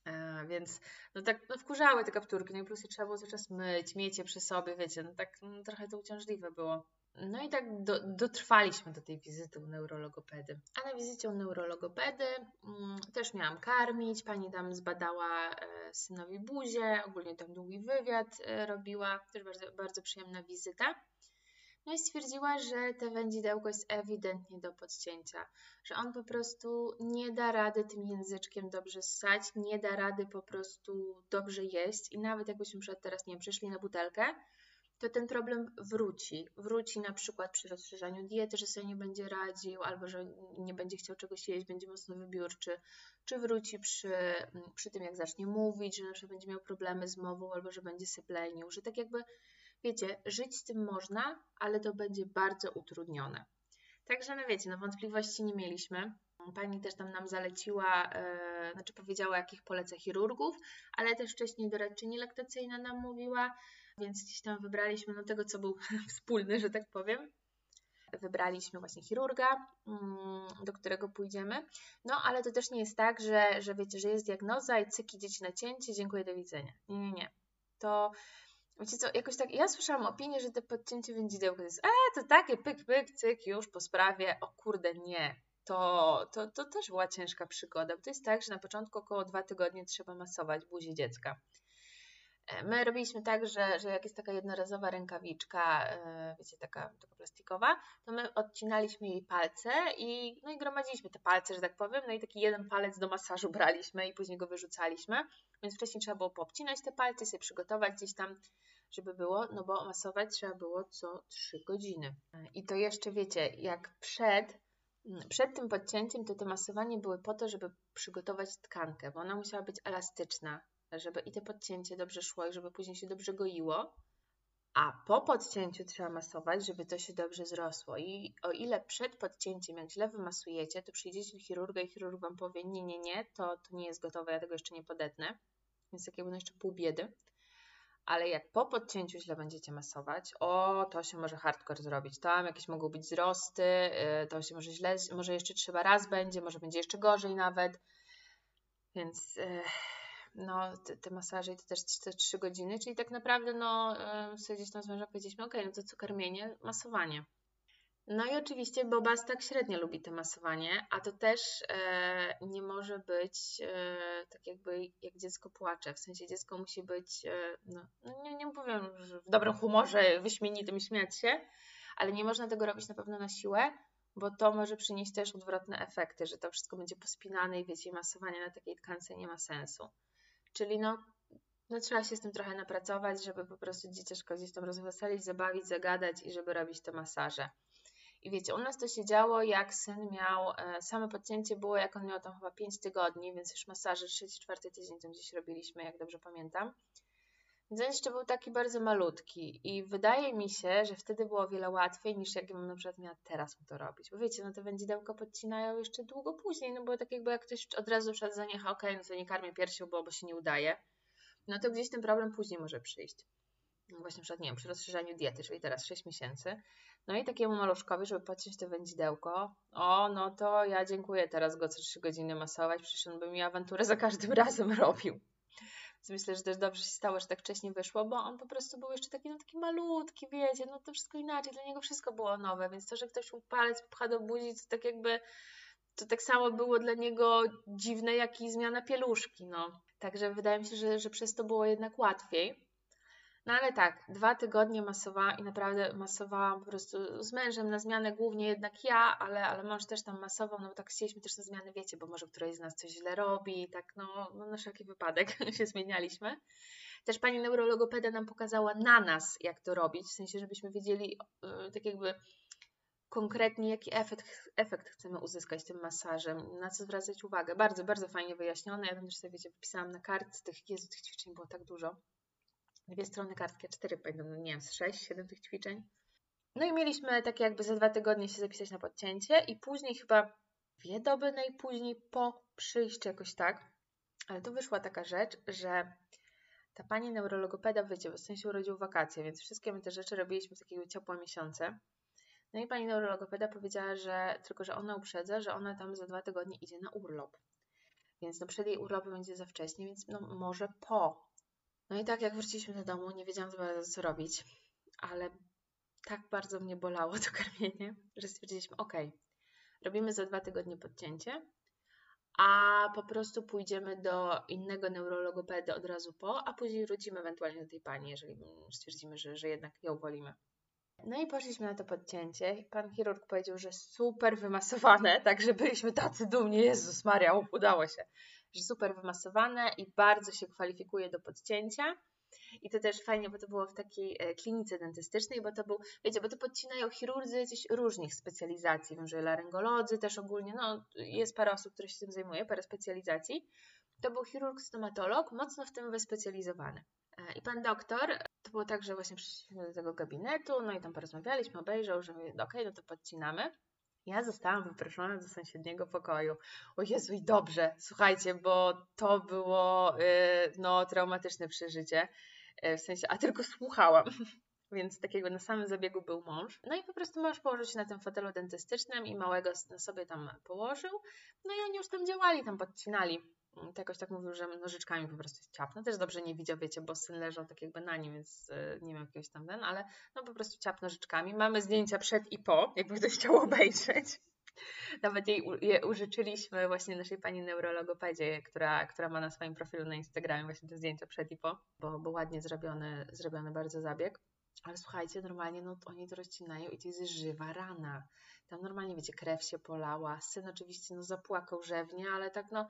E, więc no tak no wkurzały te kapturki, no i plus je trzeba było cały czas myć, mieć je przy sobie, wiecie, no tak no, trochę to uciążliwe było. No i tak do, dotrwaliśmy do tej wizyty u neurologopedy. A na wizycie u neurologopedy mm, też miałam karmić, pani tam zbadała e, synowi buzię, ogólnie tam długi wywiad e, robiła, też bardzo, bardzo przyjemna wizyta. No i stwierdziła, że te wędzidełko jest ewidentnie do podcięcia, że on po prostu nie da rady tym języczkiem dobrze ssać, nie da rady po prostu dobrze jeść i nawet jakbyśmy teraz nie przyszli na butelkę, to ten problem wróci. Wróci na przykład przy rozszerzaniu diety, że sobie nie będzie radził, albo że nie będzie chciał czegoś jeść, będzie mocno wybiórczy, czy wróci przy, przy tym, jak zacznie mówić, że na przykład będzie miał problemy z mową, albo że będzie syplenił, że tak jakby Wiecie, żyć z tym można, ale to będzie bardzo utrudnione. Także, no wiecie, no wątpliwości nie mieliśmy. Pani też tam nam zaleciła, yy, znaczy powiedziała, jakich poleca chirurgów, ale też wcześniej doradczyni laktacyjna nam mówiła, więc gdzieś tam wybraliśmy no tego, co był wspólny, że tak powiem. wybraliśmy właśnie chirurga, mm, do którego pójdziemy. No, ale to też nie jest tak, że, że wiecie, że jest diagnoza i cyki dzieci na cięcie, dziękuję, do widzenia. Nie, nie, nie. To Wiecie co, jakoś tak, ja słyszałam opinię, że te podcięcie wędzidełka to jest, e, to takie pyk, pyk, cyk, już po sprawie, o kurde, nie. To, to, to też była ciężka przygoda, bo to jest tak, że na początku około dwa tygodnie trzeba masować buzi dziecka. E, my robiliśmy tak, że, że jak jest taka jednorazowa rękawiczka, e, wiecie, taka, taka plastikowa, to my odcinaliśmy jej palce i, no i gromadziliśmy te palce, że tak powiem, no i taki jeden palec do masażu braliśmy i później go wyrzucaliśmy, więc wcześniej trzeba było poobcinać te palce, sobie przygotować gdzieś tam, żeby było, no bo masować trzeba było co 3 godziny. I to jeszcze wiecie, jak przed, przed tym podcięciem, to to masowanie były po to, żeby przygotować tkankę, bo ona musiała być elastyczna, żeby i te podcięcie dobrze szło i żeby później się dobrze goiło, a po podcięciu trzeba masować, żeby to się dobrze zrosło. I o ile przed podcięciem, jak źle wymasujecie, to przyjdziecie do chirurga i chirurg Wam powie, nie, nie, nie, to, to nie jest gotowe, ja tego jeszcze nie podetnę. Więc takie będą jeszcze pół biedy. Ale jak po podcięciu źle będziecie masować, o, to się może hardcore zrobić. Tam jakieś mogą być wzrosty, y, to się może źle, może jeszcze trzeba raz będzie, może będzie jeszcze gorzej nawet. Więc... Yy no, te, te masaże i to też te 3 godziny, czyli tak naprawdę no, sobie gdzieś tam z mężem powiedzieliśmy, ok, no to co karmienie, masowanie. No i oczywiście Bobas tak średnio lubi to masowanie, a to też e, nie może być e, tak jakby jak dziecko płacze. W sensie dziecko musi być, e, no, no nie, nie powiem, że w dobrym humorze, wyśmienitym śmiać się, ale nie można tego robić na pewno na siłę, bo to może przynieść też odwrotne efekty, że to wszystko będzie pospinane i wiecie, masowanie na takiej tkance nie ma sensu. Czyli no, no trzeba się z tym trochę napracować, żeby po prostu dzieciaczko gdzieś tam rozweselić, zabawić, zagadać i żeby robić te masaże. I wiecie, u nas to się działo, jak syn miał, e, same podcięcie było, jak on miał tam chyba 5 tygodni, więc już masaże 3-4 tydzień tam gdzieś robiliśmy, jak dobrze pamiętam. Więc on jeszcze był taki bardzo malutki i wydaje mi się, że wtedy było o wiele łatwiej niż jakbym na przykład miała teraz mu to robić. Bo wiecie, no te wędzidełka podcinają jeszcze długo później, no bo tak jakby jak ktoś od razu przed zaniecha, okej, okay, no to nie karmię piersią, bo, bo się nie udaje, no to gdzieś ten problem później może przyjść. Właśnie na przykład, nie wiem, przy rozszerzaniu diety, czyli teraz 6 miesięcy, no i takiemu maluszkowi, żeby podciąć to wędzidełko, o, no to ja dziękuję teraz go co 3 godziny masować, przecież on by mi awanturę za każdym razem robił. Więc myślę, że też dobrze się stało, że tak wcześnie wyszło, bo on po prostu był jeszcze taki, no taki malutki, wiecie, no to wszystko inaczej, dla niego wszystko było nowe, więc to, że ktoś mu palec pcha do buzi, to tak jakby, to tak samo było dla niego dziwne, jak i zmiana pieluszki, no. Także wydaje mi się, że, że przez to było jednak łatwiej. No ale tak, dwa tygodnie masowałam i naprawdę masowałam po prostu z mężem na zmianę, głównie jednak ja, ale, ale mąż też tam masował, no bo tak chcieliśmy też na zmianę, wiecie, bo może któraś z nas coś źle robi, tak no, no na wszelki wypadek się zmienialiśmy. Też pani neurologopeda nam pokazała na nas, jak to robić, w sensie, żebyśmy wiedzieli yy, tak jakby konkretnie, jaki efekt, efekt chcemy uzyskać tym masażem, na co zwracać uwagę. Bardzo, bardzo fajnie wyjaśnione. Ja tam też sobie, wiecie, wypisałam na kartce tych, Jezu, tych ćwiczeń było tak dużo dwie strony kartki, cztery pamiętam, no nie wiem, z sześć, siedem tych ćwiczeń. No i mieliśmy takie jakby za dwa tygodnie się zapisać na podcięcie i później chyba dwie doby najpóźniej po przyjściu jakoś tak, ale tu wyszła taka rzecz, że ta pani neurologopeda, wiecie, w sensie urodził wakacje, więc wszystkie my te rzeczy robiliśmy takiego ciepłe miesiące. No i pani neurologopeda powiedziała, że tylko, że ona uprzedza, że ona tam za dwa tygodnie idzie na urlop. Więc no przed jej urlopem będzie za wcześnie, więc no może po. No i tak jak wróciliśmy do domu, nie wiedziałam bardzo co robić, ale tak bardzo mnie bolało to karmienie, że stwierdziliśmy, ok, robimy za dwa tygodnie podcięcie, a po prostu pójdziemy do innego neurologopedy od razu po, a później wrócimy ewentualnie do tej pani, jeżeli stwierdzimy, że, że jednak ją wolimy. No i poszliśmy na to podcięcie pan chirurg powiedział, że super wymasowane, także byliśmy tacy dumni, Jezus Maria, udało się że super wymasowane i bardzo się kwalifikuje do podcięcia. I to też fajnie, bo to było w takiej e, klinice dentystycznej, bo to był, wiecie, bo to podcinają chirurdzy gdzieś różnych specjalizacji, wiem, że laryngolodzy też ogólnie, no jest parę osób, które się tym zajmuje, parę specjalizacji. To był chirurg stomatolog, mocno w tym wyspecjalizowany. E, I pan doktor, to było tak, że właśnie przyszliśmy do tego gabinetu, no i tam porozmawialiśmy, obejrzał, że okej, okay, no to podcinamy. Ja zostałam wyproszona do sąsiedniego pokoju. O Jezu, i dobrze, słuchajcie, bo to było y, no, traumatyczne przeżycie. Y, w sensie, a tylko słuchałam. więc takiego na samym zabiegu był mąż. No i po prostu mąż położył się na tym fotelu dentystycznym i małego sobie tam położył. No i oni już tam działali, tam podcinali. To jakoś tak mówił, że nożyczkami po prostu ciapno. Też dobrze nie widział, wiecie, bo syn leżał tak jakby na nim, więc e, nie miał jakiegoś tam ten, ale no po prostu ciap nożyczkami. Mamy zdjęcia przed i po, jakby ktoś chciał obejrzeć. Nawet jej je użyczyliśmy właśnie naszej pani neurologopedzie, która, która ma na swoim profilu na Instagramie właśnie te zdjęcia przed i po, bo, bo ładnie zrobiony, zrobiony bardzo zabieg. Ale słuchajcie, normalnie no, oni to rozcinają i to jest żywa rana. Tam normalnie, wiecie, krew się polała. Syn oczywiście no, zapłakał rzewnie, ale tak no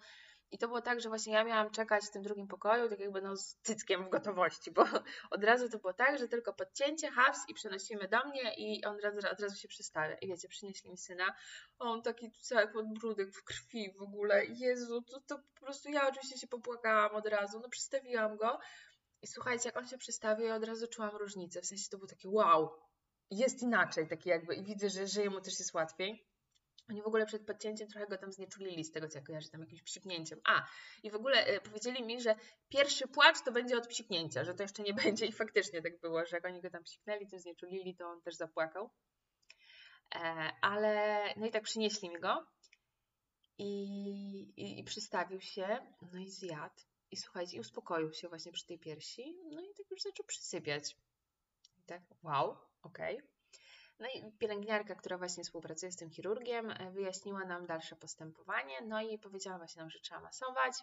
i to było tak, że właśnie ja miałam czekać w tym drugim pokoju, tak jakby no z cyckiem w gotowości, bo od razu to było tak, że tylko podcięcie, haps i przenosimy do mnie i on od razu, od razu się przystawia. I wiecie, przynieśli mi syna, on taki cały podbródek w krwi w ogóle, Jezu, to, to po prostu ja oczywiście się popłakałam od razu, no przystawiłam go. I słuchajcie, jak on się przystawił, ja od razu czułam różnicę, w sensie to było takie wow, jest inaczej, taki jakby. I widzę, że, że jemu też jest łatwiej. Oni w ogóle przed podcięciem trochę go tam znieczulili z tego, co ja kojarzę, tam jakimś psiknięciem. A, i w ogóle y, powiedzieli mi, że pierwszy płacz to będzie od psiknięcia, że to jeszcze nie będzie i faktycznie tak było, że jak oni go tam psiknęli, to znieczulili, to on też zapłakał. E, ale, no i tak przynieśli mi go i, i, i przystawił się, no i zjadł. I słuchajcie, i uspokoił się właśnie przy tej piersi, no i tak już zaczął przysypiać. I tak, wow, okej. Okay. No i pielęgniarka, która właśnie współpracuje z tym chirurgiem, e, wyjaśniła nam dalsze postępowanie, no i powiedziała właśnie nam, że trzeba masować.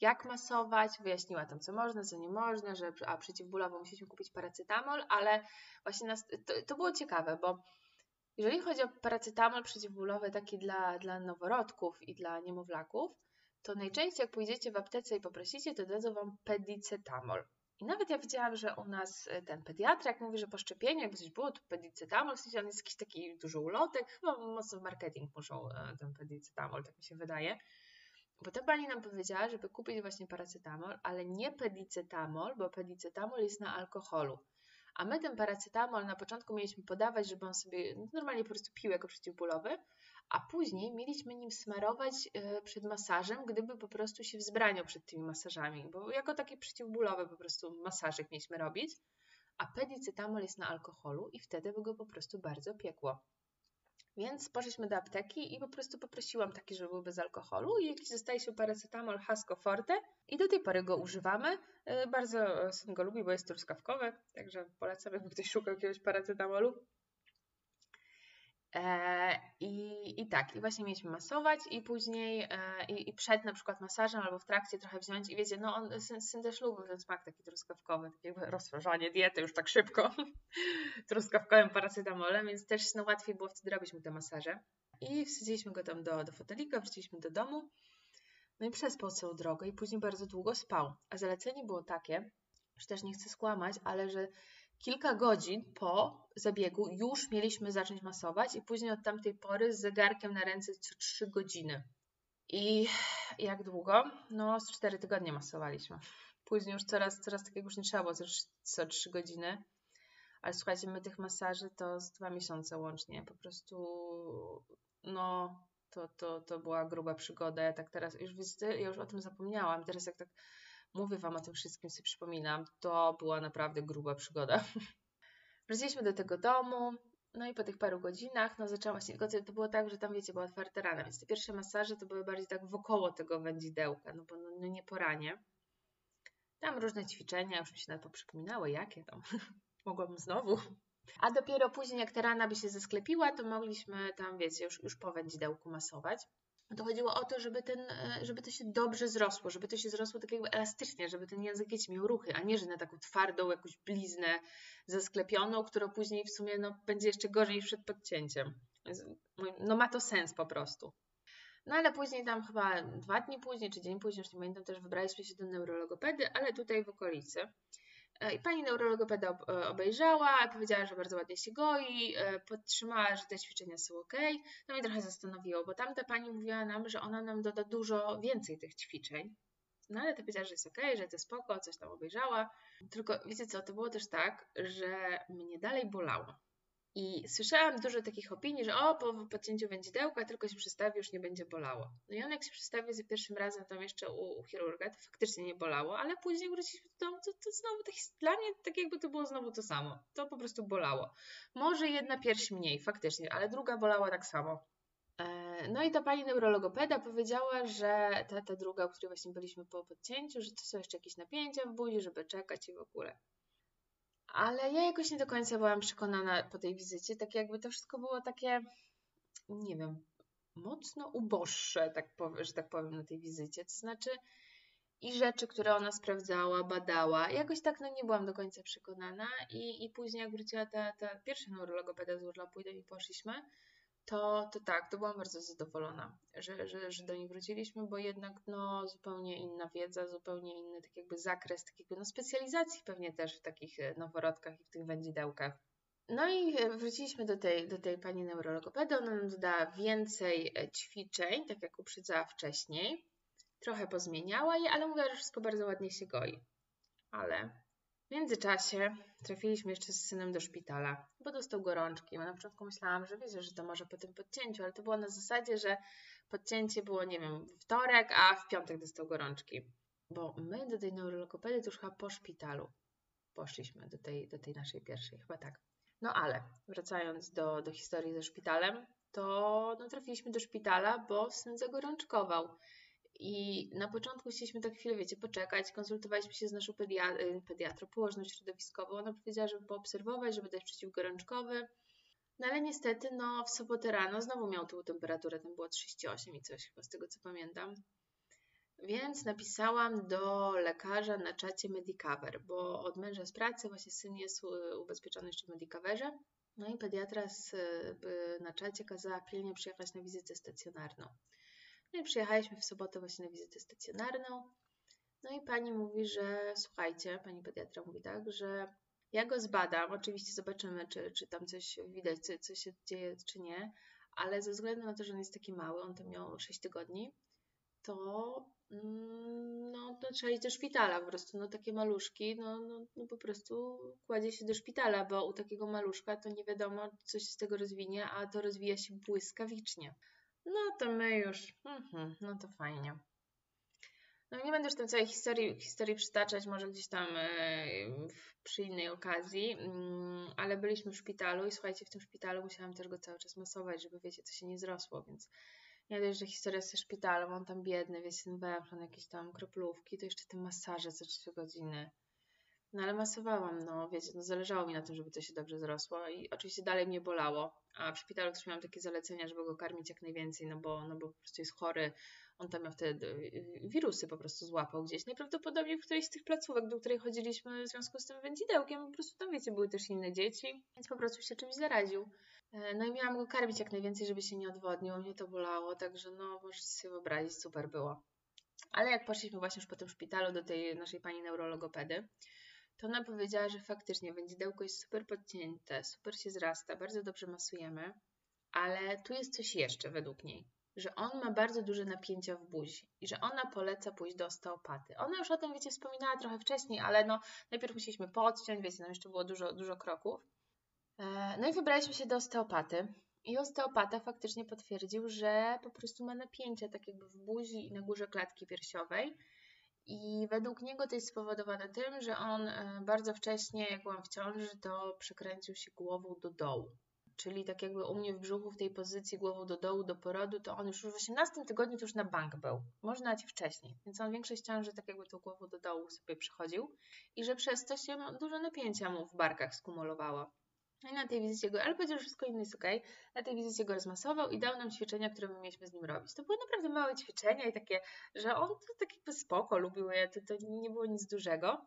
Jak masować? Wyjaśniła tam, co można, co nie można, że a przeciwbólowo musieliśmy kupić paracetamol, ale właśnie nas, to, to było ciekawe, bo jeżeli chodzi o paracetamol przeciwbólowy taki dla, dla noworodków i dla niemowlaków, to najczęściej jak pójdziecie w aptece i poprosicie, to dadzą Wam pedicetamol. I nawet ja widziałam, że u nas e, ten pediatra, jak mówi, że po szczepieniu, jakby coś było, to pedicetamol, w sensie on jest jakiś taki duży ulotek, chyba mocno w marketing muszą e, ten pedicetamol, tak mi się wydaje. Bo ta pani nam powiedziała, żeby kupić właśnie paracetamol, ale nie pedicetamol, bo pedicetamol jest na alkoholu. A my ten paracetamol na początku mieliśmy podawać, żeby on sobie normalnie po prostu pił jako przeciwbólowy, a później mieliśmy nim smarować e, przed masażem, gdyby po prostu się wzbraniał przed tymi masażami, bo jako taki przeciwbólowy po prostu masażyk mieliśmy robić, a pedicetamol jest na alkoholu i wtedy by go po prostu bardzo piekło. Więc poszliśmy do apteki i po prostu poprosiłam taki, żeby był bez alkoholu i jakiś zostaje się paracetamol Hasco Forte i do tej pory go używamy. E, bardzo syn go lubi, bo jest truskawkowy, także polecam, jakby ktoś szukał jakiegoś paracetamolu. E, I, I tak, i właśnie mieliśmy masować i później e, i, i, przed na przykład masażem albo w trakcie trochę wziąć i wiecie, no on, syn, syn też lubił ten smak taki truskawkowy, takie rozszerzanie diety już tak szybko truskawkowym paracetamolem, więc też no, łatwiej było wtedy robić mu te masaże. I wsadziliśmy go tam do, do fotelika, wróciliśmy do domu, no i przespał całą drogę i później bardzo długo spał. A zalecenie było takie, że też nie chcę skłamać, ale że kilka godzin po zabiegu już mieliśmy zacząć masować i później od tamtej pory z zegarkiem na ręce co 3 godziny. I jak długo? No, z 4 tygodnie masowaliśmy. Później już coraz, coraz takiego już nie trzeba było, co 3 godziny. Ale słuchajcie, my tych masaży to z 2 miesiące łącznie. Po prostu, no, to, to, to była gruba przygoda. Ja tak teraz, już widzę, ja już o tym zapomniałam. Teraz jak tak mówię Wam o tym wszystkim, sobie przypominam, to była naprawdę gruba przygoda. Wróciliśmy do tego domu, no i po tych paru godzinach, no zaczęłam właśnie, tylko to było tak, że tam wiecie, była otwarta rana, więc te pierwsze masaże to były bardziej tak wokoło tego wędzidełka, no bo no, no nie poranie. Tam różne ćwiczenia, już mi się na to przypominały, jakie tam. Mogłabym znowu. A dopiero później, jak ta rana by się zesklepiła, to mogliśmy tam, wiecie, już, już po wędzidełku masować to chodziło o to, żeby, ten, e, żeby to się dobrze zrosło, żeby to się zrosło tak jakby elastycznie, żeby ten język wiecie, miał ruchy, a nie, że na taką twardą jakąś bliznę zasklepioną, która później w sumie no, będzie jeszcze gorzej przed podcięciem. No ma to sens po prostu. No ale później tam chyba dwa dni później, czy dzień później, już nie pamiętam, też wybraliśmy się do neurologopedy, ale tutaj w okolicy. E, I pani neurologopeda e, obejrzała, powiedziała, że bardzo ładnie się goi, e, podtrzymała, że te ćwiczenia są ok. No i trochę zastanowiło, bo tamta pani mówiła nam, że ona nam doda dużo więcej tych ćwiczeń. No ale to powiedziała, że jest ok, że to spoko, coś tam obejrzała. Tylko wiecie co, to było też tak, że mnie dalej bolało. I słyszałam dużo takich opinii, że o, po podcięciu wędzidełka tylko się przystawi, już nie będzie bolało. No i on jak się przystawił za pierwszym razem tam jeszcze u, u chirurga, to faktycznie nie bolało, ale później wróciliśmy do domu, to, to znowu tak, dla mnie tak jakby to było znowu to samo. To po prostu bolało. Może jedna pierś mniej, faktycznie, ale druga bolała tak samo. E, no i ta pani neurologopeda powiedziała, że ta, ta druga, u której właśnie byliśmy po podcięciu, że to są jeszcze jakieś napięcia w buzi, żeby czekać i w ogóle. Ale ja jakoś nie do końca byłam przekonana po tej wizycie, tak jakby to wszystko było takie, nie wiem, mocno uboższe, tak powiem, że tak powiem, na tej wizycie. To znaczy i rzeczy, które ona sprawdzała, badała. Jakoś tak no nie byłam do końca przekonana i, i później jak wróciła ta, ta pierwsza neurologopeda z urlopu i poszliśmy, to, to tak, to byłam bardzo zadowolona, że, że, że do niej wróciliśmy, bo jednak no, zupełnie inna wiedza, zupełnie inny tak jakby zakres takiego no, specjalizacji pewnie też w takich e, noworodkach i w tych wędzidełkach. No i e, wróciliśmy do tej, do tej pani neurologopedy, ona nam dodała więcej e, ćwiczeń, tak jak uprzedzała wcześniej. Trochę pozmieniała je, ale mówiła, że wszystko bardzo ładnie się goi. Ale w międzyczasie trafiliśmy jeszcze z synem do szpitala, bo dostał gorączki. Ja na początku myślałam, że wiecie, że to może po tym podcięciu, ale to było na zasadzie, że podcięcie było, nie wiem, wtorek, a w piątek dostał gorączki. Bo my do tej neurologopedy to już chyba po szpitalu poszliśmy, do tej, do tej naszej pierwszej, chyba tak. No ale wracając do, do historii ze szpitalem, to no, trafiliśmy do szpitala, bo syn zagorączkował. I na początku chcieliśmy tak chwilę, wiecie, poczekać. Konsultowaliśmy się z naszą pedia y, pediatrą, położną środowiskową. Ona powiedziała, żeby poobserwować, żeby dać przeciwgorączkowy. No ale niestety, no w sobotę rano znowu miał tą temperaturę, tam było 38 i coś chyba z tego co pamiętam. Więc napisałam do lekarza na czacie Medicover, bo od męża z pracy właśnie syn jest ubezpieczony jeszcze w Medicoverze. No i pediatra z, y, na czacie kazała pilnie przyjechać na wizytę stacjonarną. No i przyjechaliśmy w sobotę właśnie na wizytę stacjonarną. No i pani mówi, że słuchajcie, pani pediatra mówi tak, że ja go zbadam, oczywiście zobaczymy, czy, czy tam coś widać, co, co się dzieje, czy nie, ale ze względu na to, że on jest taki mały, on tam miał 6 tygodni, to mm, no, to trzeba iść do szpitala po prostu, no takie maluszki, no, no, no po prostu kładzie się do szpitala, bo u takiego maluszka to nie wiadomo, co się z tego rozwinie, a to rozwija się błyskawicznie. No to my już, mhm, no to fajnie. No nie będę już tej całej historii, historii przytaczać, może gdzieś tam e, przy innej okazji, mm, ale byliśmy w szpitalu i słuchajcie, w tym szpitalu musiałam też go cały czas masować, żeby wiecie, to się nie zrosło, więc nie dość, że historia ze szpitalem, on tam biedny, wiecie, ten węflon, jakieś tam kroplówki, to jeszcze te masaże co 3 godziny. No ale masowałam, no wiecie, no zależało mi na tym, żeby to się dobrze zrosło i oczywiście dalej mnie bolało, a w szpitalu też miałam takie zalecenia, żeby go karmić jak najwięcej, no bo, no bo po prostu jest chory, on tam miał wtedy y, wirusy po prostu złapał gdzieś, najprawdopodobniej w którejś z tych placówek, do której chodziliśmy w związku z tym wędzidełkiem, po prostu tam wiecie, były też inne dzieci, więc po prostu się czymś zaraził. E, no i miałam go karmić jak najwięcej, żeby się nie odwodnił, mnie to bolało, także no możecie sobie wyobrazić, super było. Ale jak poszliśmy właśnie już po tym szpitalu do tej naszej pani neurologopedy, to ona powiedziała, że faktycznie wędzidełko jest super podcięte, super się zrasta, bardzo dobrze masujemy, ale tu jest coś jeszcze według niej, że on ma bardzo duże napięcia w buzi i że ona poleca pójść do osteopaty. Ona już o tym, wiecie, wspominała trochę wcześniej, ale no najpierw musieliśmy podciąć, wiecie, nam jeszcze było dużo, dużo kroków. E, no i wybraliśmy się do osteopaty. I osteopata faktycznie potwierdził, że po prostu ma napięcia tak jakby w buzi i na górze klatki piersiowej i według niego to jest spowodowane tym, że on e, bardzo wcześnie, jak byłam w ciąży, to przekręcił się głową do dołu. Czyli tak jakby u mnie w brzuchu, w tej pozycji głową do dołu, do porodu, to on już w 18 tygodniu to już na bank był. Może nawet wcześniej. Więc on większość ciąży tak jakby tą głową do dołu sobie przechodził. I że przez to się dużo napięcia mu w barkach skumulowało. No i na tej wizycie go, ale powiedział, że wszystko inne jest ok. Na tej wizycie go rozmasował i dał nam ćwiczenia, które my mieliśmy z nim robić. To były naprawdę małe ćwiczenia i takie, że on to tak jakby spoko lubił je, to, to nie było nic dużego.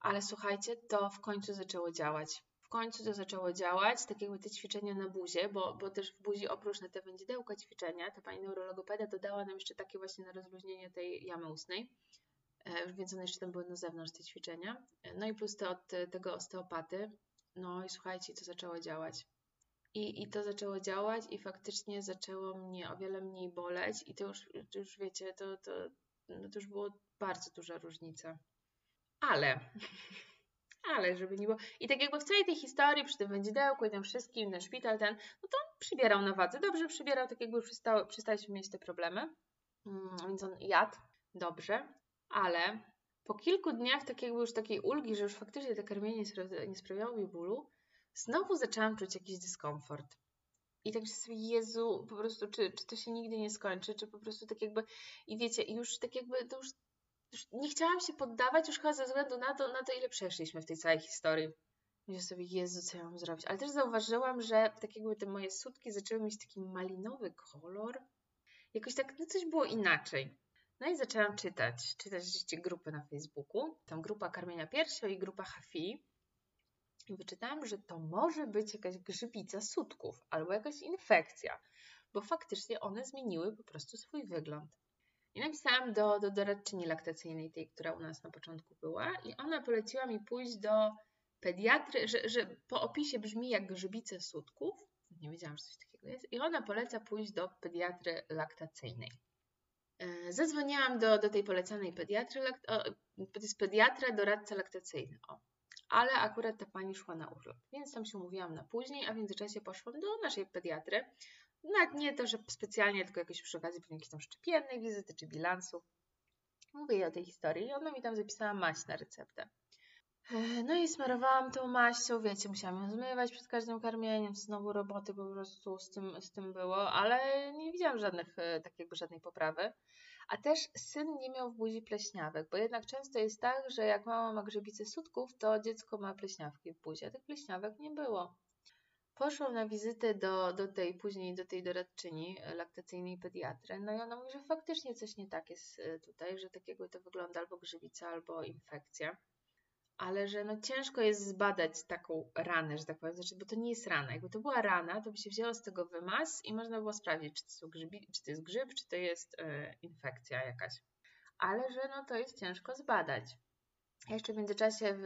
Ale słuchajcie, to w końcu zaczęło działać. W końcu to zaczęło działać, tak jakby te ćwiczenia na buzie, bo, bo też w buzi oprócz na te wędzidełka ćwiczenia, ta pani neurologopeda dodała nam jeszcze takie właśnie na rozluźnienie tej jamy ustnej e, więc one jeszcze tam były na zewnątrz te ćwiczenia. E, no i plus te od tego osteopaty, no i słuchajcie, to zaczęło działać. I, I to zaczęło działać i faktycznie zaczęło mnie o wiele mniej boleć i to już, to już wiecie, to, to, no to już było bardzo duża różnica. Ale, ale żeby nie było. I tak jakby w całej tej historii, przy tym wędzidełku i tym wszystkim, ten szpital ten, no to on przybierał na wadze. Dobrze przybierał, tak jakby przestało, przestaliśmy mieć te problemy. Mm, więc on jadł dobrze, ale po kilku dniach tak jakby już takiej ulgi, że już faktycznie te karmienie nie sprawiało mi bólu, znowu zaczęłam czuć jakiś dyskomfort. I tak sobie, Jezu, po prostu, czy, czy to się nigdy nie skończy, czy po prostu tak jakby, i wiecie, już tak jakby, to już, już nie chciałam się poddawać już chyba ze względu na to, na to, ile przeszliśmy w tej całej historii. Myślę sobie, Jezu, co ja mam zrobić? Ale też zauważyłam, że tak jakby te moje sutki zaczęły mieć taki malinowy kolor. Jakoś tak, no coś było inaczej. No i zaczęłam czytać, czytać rzeczywiście grupy na Facebooku. Tam grupa karmienia piersią i grupa HAFI. I wyczytałam, że to może być jakaś grzybica sutków albo jakaś infekcja, bo faktycznie one zmieniły po prostu swój wygląd. I napisałam do, do doradczyni laktacyjnej, tej, która u nas na początku była, i ona poleciła mi pójść do pediatry, że, że po opisie brzmi jak grzybice sutków. Nie wiedziałam, że coś takiego jest. I ona poleca pójść do pediatry laktacyjnej. E, zadzwoniłam do, do tej polecanej pediatry, to jest pediatra, doradca laktacyjny. O. Ale akurat ta pani szła na urlop, więc tam się umówiłam na później, a w międzyczasie poszłam do naszej pediatry. Nawet nie to, że specjalnie, tylko jakoś przy okazji pewnie jakiejś tam szczepiennej wizyty czy bilansu. Mówię jej o tej historii i ona mi tam zapisała maść na receptę. E, no i smarowałam tą maścią, wiecie, musiałam ją zmywać przed każdym karmieniem, znowu roboty po prostu z tym, z tym było, ale nie widziałam żadnych, e, tak jakby żadnej poprawy. A też syn nie miał w buzi pleśniawek, bo jednak często jest tak, że jak mama ma grzybice sutków, to dziecko ma pleśniawki w buzi, a tych pleśniawek nie było. Poszłam na wizytę do, do tej, później do tej doradczyni e, laktacyjnej pediatry, no i ona mówi, że faktycznie coś nie tak jest tutaj, że tak jakby to wygląda albo grzybica, albo infekcja ale że no ciężko jest zbadać taką ranę, że tak powiem, znaczy, bo to nie jest rana. Jakby to była rana, to by się wzięło z tego wymaz i można było sprawdzić, czy to, są grzybi, czy to jest grzyb, czy to jest e, infekcja jakaś. Ale że no to jest ciężko zbadać. Ja jeszcze w międzyczasie w,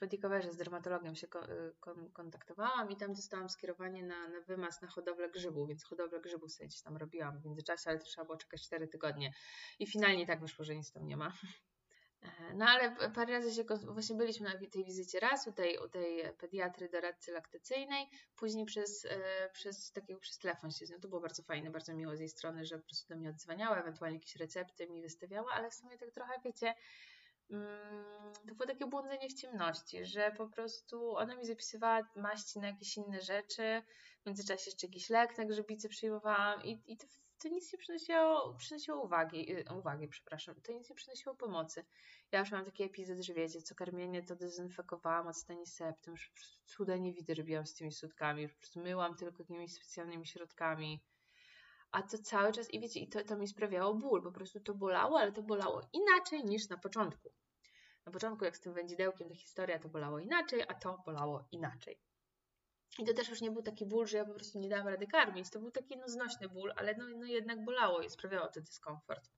w z dermatologiem się ko, e, kon, kontaktowałam i tam dostałam skierowanie na, na wymaz na hodowlę grzybu, więc hodowlę grzybu sobie tam robiłam w międzyczasie, ale to trzeba było czekać 4 tygodnie. I finalnie tak wyszło, że nic tam nie ma. No ale parę razy się, właśnie byliśmy na tej wizycie raz u tej, u tej pediatry, doradcy laktacyjnej, później przez, e, przez takiego przez telefon się z nią. To było bardzo fajne, bardzo miło z jej strony, że po prostu do mnie odzwaniała, ewentualnie jakieś recepty mi wystawiała, ale w sumie tak trochę, wiecie, mm, to było takie błądzenie w ciemności, że po prostu ona mi zapisywała maści na jakieś inne rzeczy, w międzyczasie jeszcze jakiś lek na grzybicy przyjmowałam i, i to to nic nie przynosiło, przynosiło uwagi, y, uwagi, przepraszam, to nic nie przynosiło pomocy. Ja już mam taki epizod, że wiecie, co karmienie to dezynfekowałam od staniseptem, już cuda nie widzę, robiłam z tymi sutkami, już myłam tylko jakimiś specjalnymi środkami. A to cały czas, i wiecie, i to, to mi sprawiało ból, po prostu to bolało, ale to bolało inaczej niż na początku. Na początku, jak z tym wędzidełkiem, ta historia to bolało inaczej, a to bolało inaczej. I to też już nie był taki ból, że ja po prostu nie dałam rady karmić. To był taki no, znośny ból, ale no, no jednak bolało i sprawiało to dyskomfort.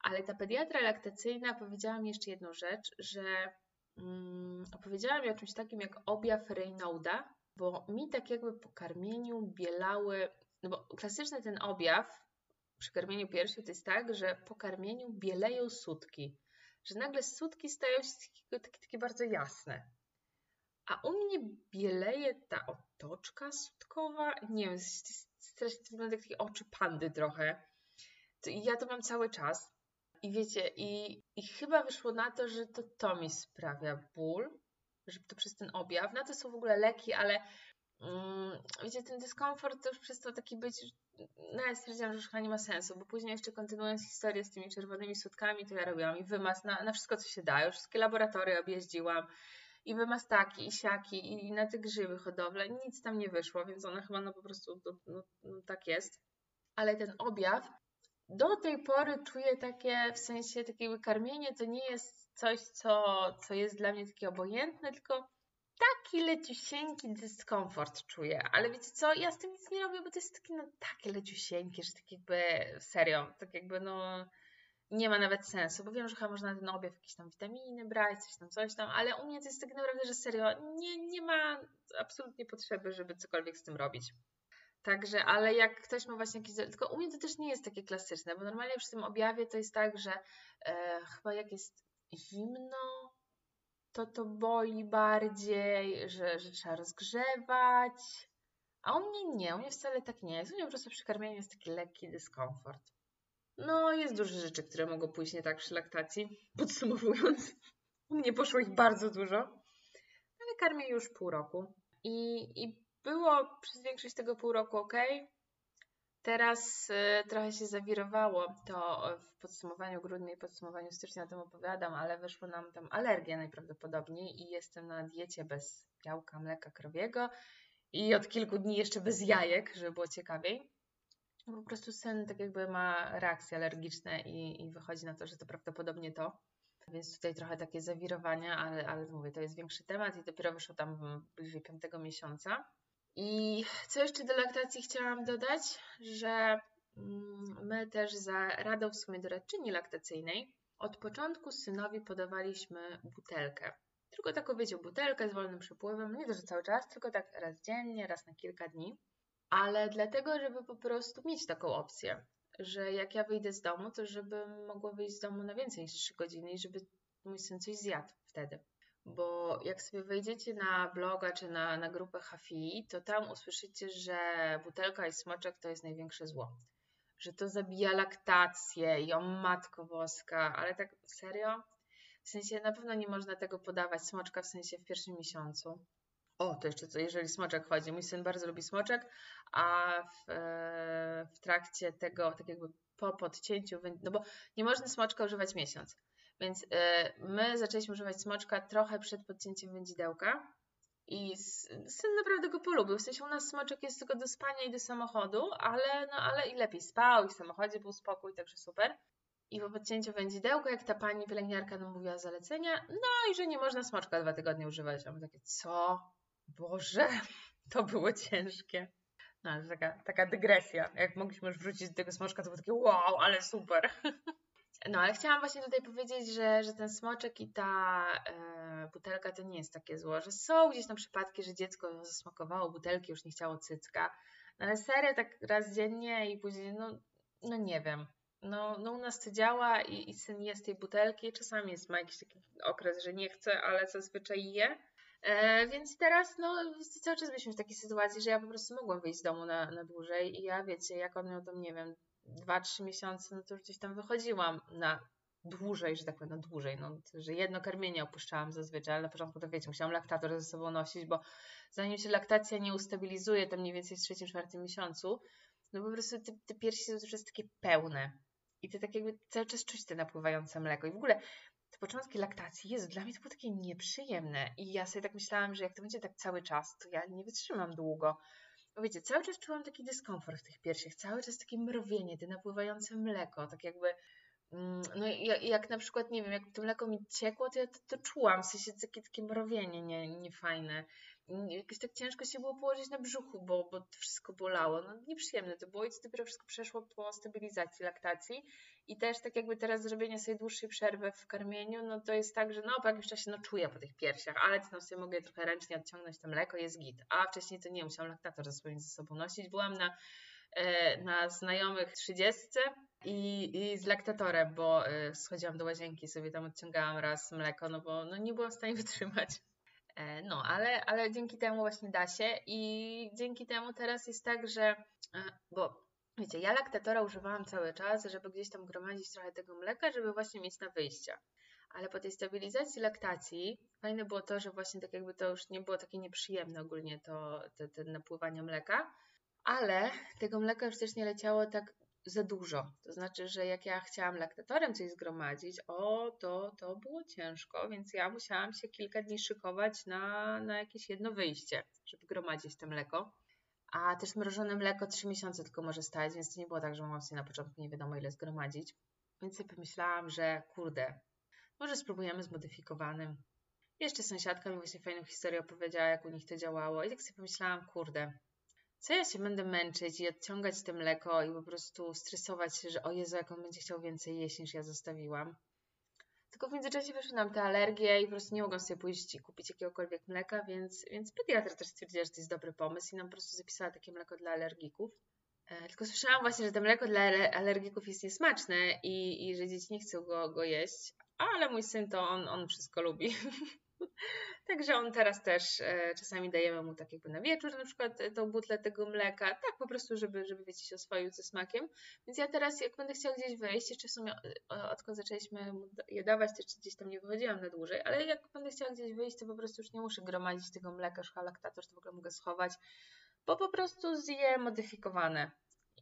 Ale ta pediatra laktacyjna powiedziała mi jeszcze jedną rzecz, że mm, opowiedziała mi o czymś takim jak objaw Reynolda, bo mi tak jakby po karmieniu bielały, no bo klasyczny ten objaw przy karmieniu piersią to jest tak, że po karmieniu bieleją sutki, że nagle sutki stają się takie, takie, bardzo jasne. A u mnie bieleje ta otoczka sutkowa. Nie wiem, strasznie wygląda jak takie oczy pandy trochę. ja to mam cały czas. I wiecie, i, i chyba wyszło na to, że to to mi sprawia ból, że to przez ten objaw. Na to są w ogóle leki, ale mm, wiecie, ten dyskomfort to już przestał taki być, no ja stwierdziłam, że już chyba nie ma sensu, bo później jeszcze kontynuując historię z tymi czerwonymi sutkami, to ja robiłam i wymaz na, na wszystko, co się da. Już wszystkie laboratoria objeździłam i wymastaki, i siaki, i na te grzyby hodowle. Nic tam nie wyszło, więc ona chyba no po prostu no, no, no, tak jest. Ale ten objaw do tej pory czuję takie, w sensie takiego karmienie to nie jest coś, co, co jest dla mnie takie obojętne, tylko taki leciusieńki dyskomfort czuję. Ale wiecie co, ja z tym nic nie robię, bo to jest takie no takie leciusieńkie, że tak jakby serio, tak jakby no nie ma nawet sensu, bo wiem, że chyba można ten objaw jakieś tam witaminy brać, coś tam, coś tam, ale u mnie to jest tak naprawdę, że serio, nie, nie ma absolutnie potrzeby, żeby cokolwiek z tym robić. Także, ale jak ktoś ma właśnie jakiś. Tylko u mnie to też nie jest takie klasyczne, bo normalnie przy tym objawie to jest tak, że e, chyba jak jest zimno, to to boli bardziej, że, że trzeba rozgrzewać. A u mnie nie, u mnie wcale tak nie jest. U mnie po prostu przy karmieniu jest taki lekki dyskomfort. No, jest dużo rzeczy, które mogą pójść nie tak przy laktacji. Podsumowując, u mnie poszło ich bardzo dużo, ale karmię już pół roku. I, i było przez większość tego pół roku ok. Teraz y, trochę się zawirowało to w podsumowaniu grudnia i podsumowaniu stycznia o tym opowiadam, ale wyszło nam tam alergia najprawdopodobniej i jestem na diecie bez białka, mleka krowiego i od kilku dni jeszcze bez jajek, żeby było ciekawiej. Po prostu sen tak jakby ma reakcje alergiczne i, i wychodzi na to, że to prawdopodobnie to. Więc tutaj trochę takie zawirowania, ale, ale mówię, to jest większy temat i dopiero wyszło tam bliżej piątego miesiąca. I co jeszcze do laktacji chciałam dodać, że mm, my też za radą w sumie doradczyni laktacyjnej od początku synowi podawaliśmy butelkę. Tylko taką, wiecie, butelkę z wolnym przepływem, nie to, że cały czas, tylko tak raz dziennie, raz na kilka dni. Ale dlatego, żeby po prostu mieć taką opcję, że jak ja wyjdę z domu, to żebym mogła wyjść z domu na więcej niż 3 godziny i żeby mój syn coś zjadł wtedy bo jak sobie wejdziecie na bloga czy na, na grupę HFI, to tam usłyszycie, że butelka i smoczek to jest największe zło. Że to zabija laktację i o matko boska, ale tak serio? W sensie na pewno nie można tego podawać smoczka w sensie w pierwszym miesiącu. O, to jeszcze co, jeżeli smoczek chodzi. Mój syn bardzo lubi smoczek, a w, e, w trakcie tego, tak jakby po podcięciu, no bo nie można smoczka używać miesiąc. Więc y, my zaczęliśmy używać smoczka trochę przed podcięciem wędzidełka i syn naprawdę go polubił. W sensie u nas smoczek jest tylko do spania i do samochodu, ale, no, ale i lepiej spał i w samochodzie był spokój, także super. I po podcięciu wędzidełka, jak ta pani pielęgniarka nam mówiła zalecenia, no i że nie można smoczka dwa tygodnie używać. A my takie, co? Boże, to było ciężkie. No, ale taka, taka dygresja. Jak mogliśmy już wrócić do tego smoczka, to było takie wow, ale super. No, ale chciałam właśnie tutaj powiedzieć, że, że ten smoczek i ta e, butelka to nie jest takie zło, że są gdzieś tam przypadki, że dziecko zasmakowało butelki, już nie chciało cycka, no, ale serio tak raz dziennie i później, no, no nie wiem. No, no u nas to działa i, i syn je z tej butelki, czasami jest, ma jakiś taki okres, że nie chce, ale zazwyczaj je. E, więc teraz no, cały czas byliśmy w takiej sytuacji, że ja po prostu mogłam wyjść z domu na, na dłużej i ja wiecie, jak on miał tam, nie wiem, 2-3 miesiące, no to już gdzieś tam wychodziłam na dłużej, że tak powiem, na dłużej, no, że jedno karmienie opuszczałam zazwyczaj, ale na początku to wiecie, musiałam laktator ze sobą nosić, bo zanim się laktacja nie ustabilizuje, to mniej więcej w trzecim, czwartym miesiącu, no po prostu te, te piersi są już takie pełne i ty tak jakby cały czas czuć te napływające mleko. I w ogóle te początki laktacji, jest dla mnie to było takie nieprzyjemne i ja sobie tak myślałam, że jak to będzie tak cały czas, to ja nie wytrzymam długo, wiecie, cały czas czułam taki dyskomfort w tych piersiach, cały czas takie mrowienie, te napływające mleko, tak jakby, mm, no jak, jak na przykład, nie wiem, jak to mleko mi ciekło, to ja to, to czułam, w sensie takie, takie mrowienie nie, niefajne. Jakoś tak ciężko się było położyć na brzuchu, bo, bo wszystko bolało. No nieprzyjemne to było i to dopiero wszystko przeszło po stabilizacji laktacji. I też tak jakby teraz zrobienie sobie dłuższej przerwy w karmieniu, no to jest tak, że no po jakimś czasie no czuję po tych piersiach, ale to no sobie mogę trochę ręcznie odciągnąć to mleko, jest git. A wcześniej to nie, musiałam laktator ze sobą, nosić. Byłam na, e, na znajomych trzydziestce i, i z laktatorem, bo e, schodziłam do łazienki, sobie tam odciągałam raz mleko, no bo no nie byłam w stanie wytrzymać. E, no, ale, ale dzięki temu właśnie da się i dzięki temu teraz jest tak, że, bo Wiecie, ja laktatora używałam cały czas, żeby gdzieś tam gromadzić trochę tego mleka, żeby właśnie mieć na wyjście. Ale po tej stabilizacji laktacji fajne było to, że właśnie tak jakby to już nie było takie nieprzyjemne ogólnie to, to, to napływanie mleka, ale tego mleka już też nie leciało tak za dużo. To znaczy, że jak ja chciałam laktatorem coś zgromadzić, o, to, to było ciężko, więc ja musiałam się kilka dni szykować na, na jakieś jedno wyjście, żeby gromadzić to mleko. A też mrożone mleko 3 miesiące tylko może stać, więc to nie było tak, że mogłam sobie na początku nie wiadomo ile zgromadzić. Więc sobie pomyślałam, że kurde, może spróbujemy z modyfikowanym. Jeszcze sąsiadka mi właśnie fajną historię opowiedziała, jak u nich to działało. I tak sobie pomyślałam, kurde, co ja się będę męczyć i odciągać te mleko i po prostu stresować się, że o Jezu, jak on będzie chciał więcej jeść niż ja zostawiłam. Tylko w międzyczasie wyszły nam te alergie i po prostu nie mogłam sobie pójść i kupić jakiegokolwiek mleka, więc, więc pediatra też stwierdziła, że to jest dobry pomysł i nam po prostu zapisała takie mleko dla alergików. E, tylko słyszałam właśnie, że to mleko dla alergików jest niesmaczne i, i że dzieci nie chcą go, go jeść, ale mój syn to on, on wszystko lubi. Także on teraz też e, czasami dajemy mu tak jakby na wieczór na przykład e, tą butlę tego mleka, tak po prostu, żeby, żeby wiecie, się oswoił ze smakiem. Więc ja teraz jak będę chciała gdzieś wyjść, jeszcze w sumie e, odkąd zaczęliśmy je dawać, też gdzieś tam nie wychodziłam na dłużej, ale jak będę chciała gdzieś wyjść, to po prostu już nie muszę gromadzić tego mleka, laktator, to w ogóle mogę schować, bo po prostu zje modyfikowane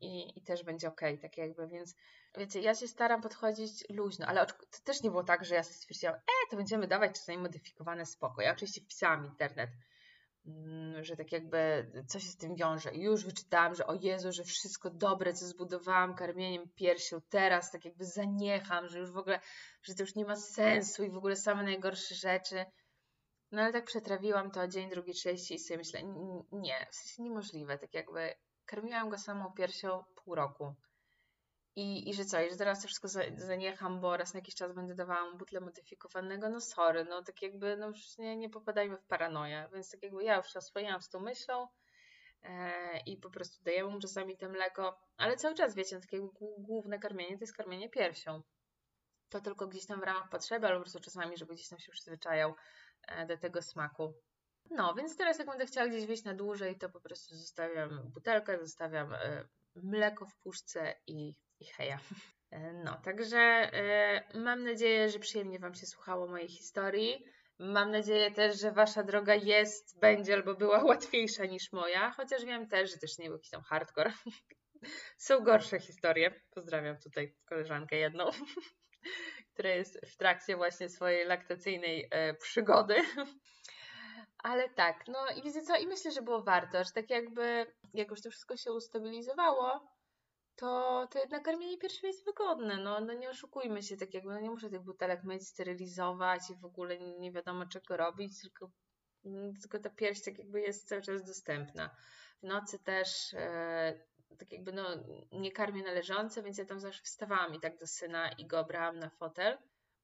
i, i też będzie ok, tak jakby, więc wiecie, ja się staram podchodzić luźno, ale to też nie było tak, że ja stwierdziłam, e, to będziemy dawać czasami modyfikowane spoko. Ja oczywiście wpisałam internet, mm, że tak jakby co się z tym wiąże. I już wyczytałam, że o Jezu, że wszystko dobre, co zbudowałam karmieniem piersią, teraz tak jakby zaniecham, że już w ogóle, że to już nie ma sensu i w ogóle same najgorsze rzeczy. No ale tak przetrawiłam to dzień, drugi, trzeci i sobie myślę, nie, w sensie niemożliwe, tak jakby karmiłam go samą piersią pół roku. I, I że co, i że teraz to wszystko zaniecham, bo raz na jakiś czas będę dawała mu butlę modyfikowanego, no sorry, no tak jakby, no już nie, nie popadajmy w paranoję, więc tak jakby ja już się oswoiłam z tą myślą e, i po prostu dajemy mu czasami to mleko, ale cały czas, wiecie, no, takie główne karmienie to jest karmienie piersią. To tylko gdzieś tam w ramach potrzeby, albo po prostu czasami, żeby gdzieś tam się przyzwyczajał e, do tego smaku. No, więc teraz jak będę chciała gdzieś wyjść na dłużej, to po prostu zostawiam butelkę, zostawiam e, mleko w puszce i, i heja. E, no, także e, mam nadzieję, że przyjemnie Wam się słuchało mojej historii. Mam nadzieję też, że Wasza droga jest, będzie albo była łatwiejsza niż moja, chociaż wiem też, że też nie był jakiś tam hardcore. Są gorsze historie. Pozdrawiam tutaj koleżankę jedną, która jest w trakcie właśnie swojej laktacyjnej przygody. Ale tak, no i widzę co, i myślę, że było warto, że tak jakby, jak już to wszystko się ustabilizowało, to, to jednak karmienie piersią jest wygodne, no, no nie oszukujmy się, tak jakby, no nie muszę tych butelek myć, sterylizować i w ogóle nie, wiadomo czego robić, tylko, mm, tylko ta pierś tak jakby jest cały czas dostępna. W nocy też e, tak jakby no nie karmię należące, więc ja tam zawsze wstawałam i tak do syna i go brałam na fotel.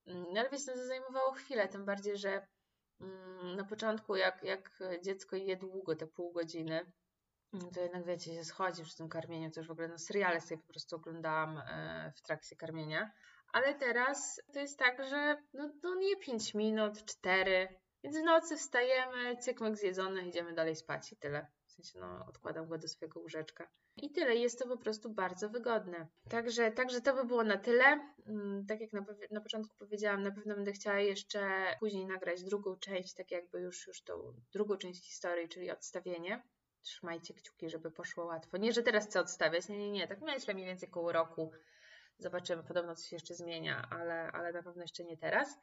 Mm, no ale wiesz, no to zajmowało chwilę, tym bardziej, że na początku, jak, jak dziecko je długo, te pół godziny, mm, to jednak wiecie, się schodzi przy tym karmieniu, to już w ogóle na seriale sobie po prostu oglądałam e, w trakcie karmienia. Ale teraz to jest tak, że no, no nie 5 minut, 4, więc w nocy wstajemy, cykmek zjedzony, idziemy dalej spać i tyle. W sensie no, odkładam go do swojego łóżeczka. I tyle, jest to po prostu bardzo wygodne. Także, także to by było na tyle. Mm, tak jak na, na początku powiedziałam, na pewno będę chciała jeszcze później nagrać drugą część, tak jakby już, już tą drugą część historii, czyli odstawienie. Trzymajcie kciuki, żeby poszło łatwo. Nie, że teraz chcę odstawiać, nie, nie, nie. Tak myślę mniej więcej koło roku. Zobaczymy, podobno coś jeszcze zmienia, ale, ale na pewno jeszcze nie teraz.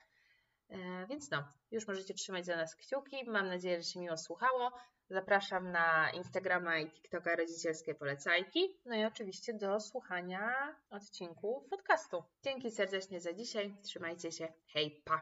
E, więc no, już możecie trzymać za nas kciuki. Mam nadzieję, że się miło słuchało. Zapraszam na Instagrama i TikToka Rodzicielskie Polecajki. No i oczywiście do słuchania odcinków podcastu. Dzięki serdecznie za dzisiaj. Trzymajcie się. Hej, pa!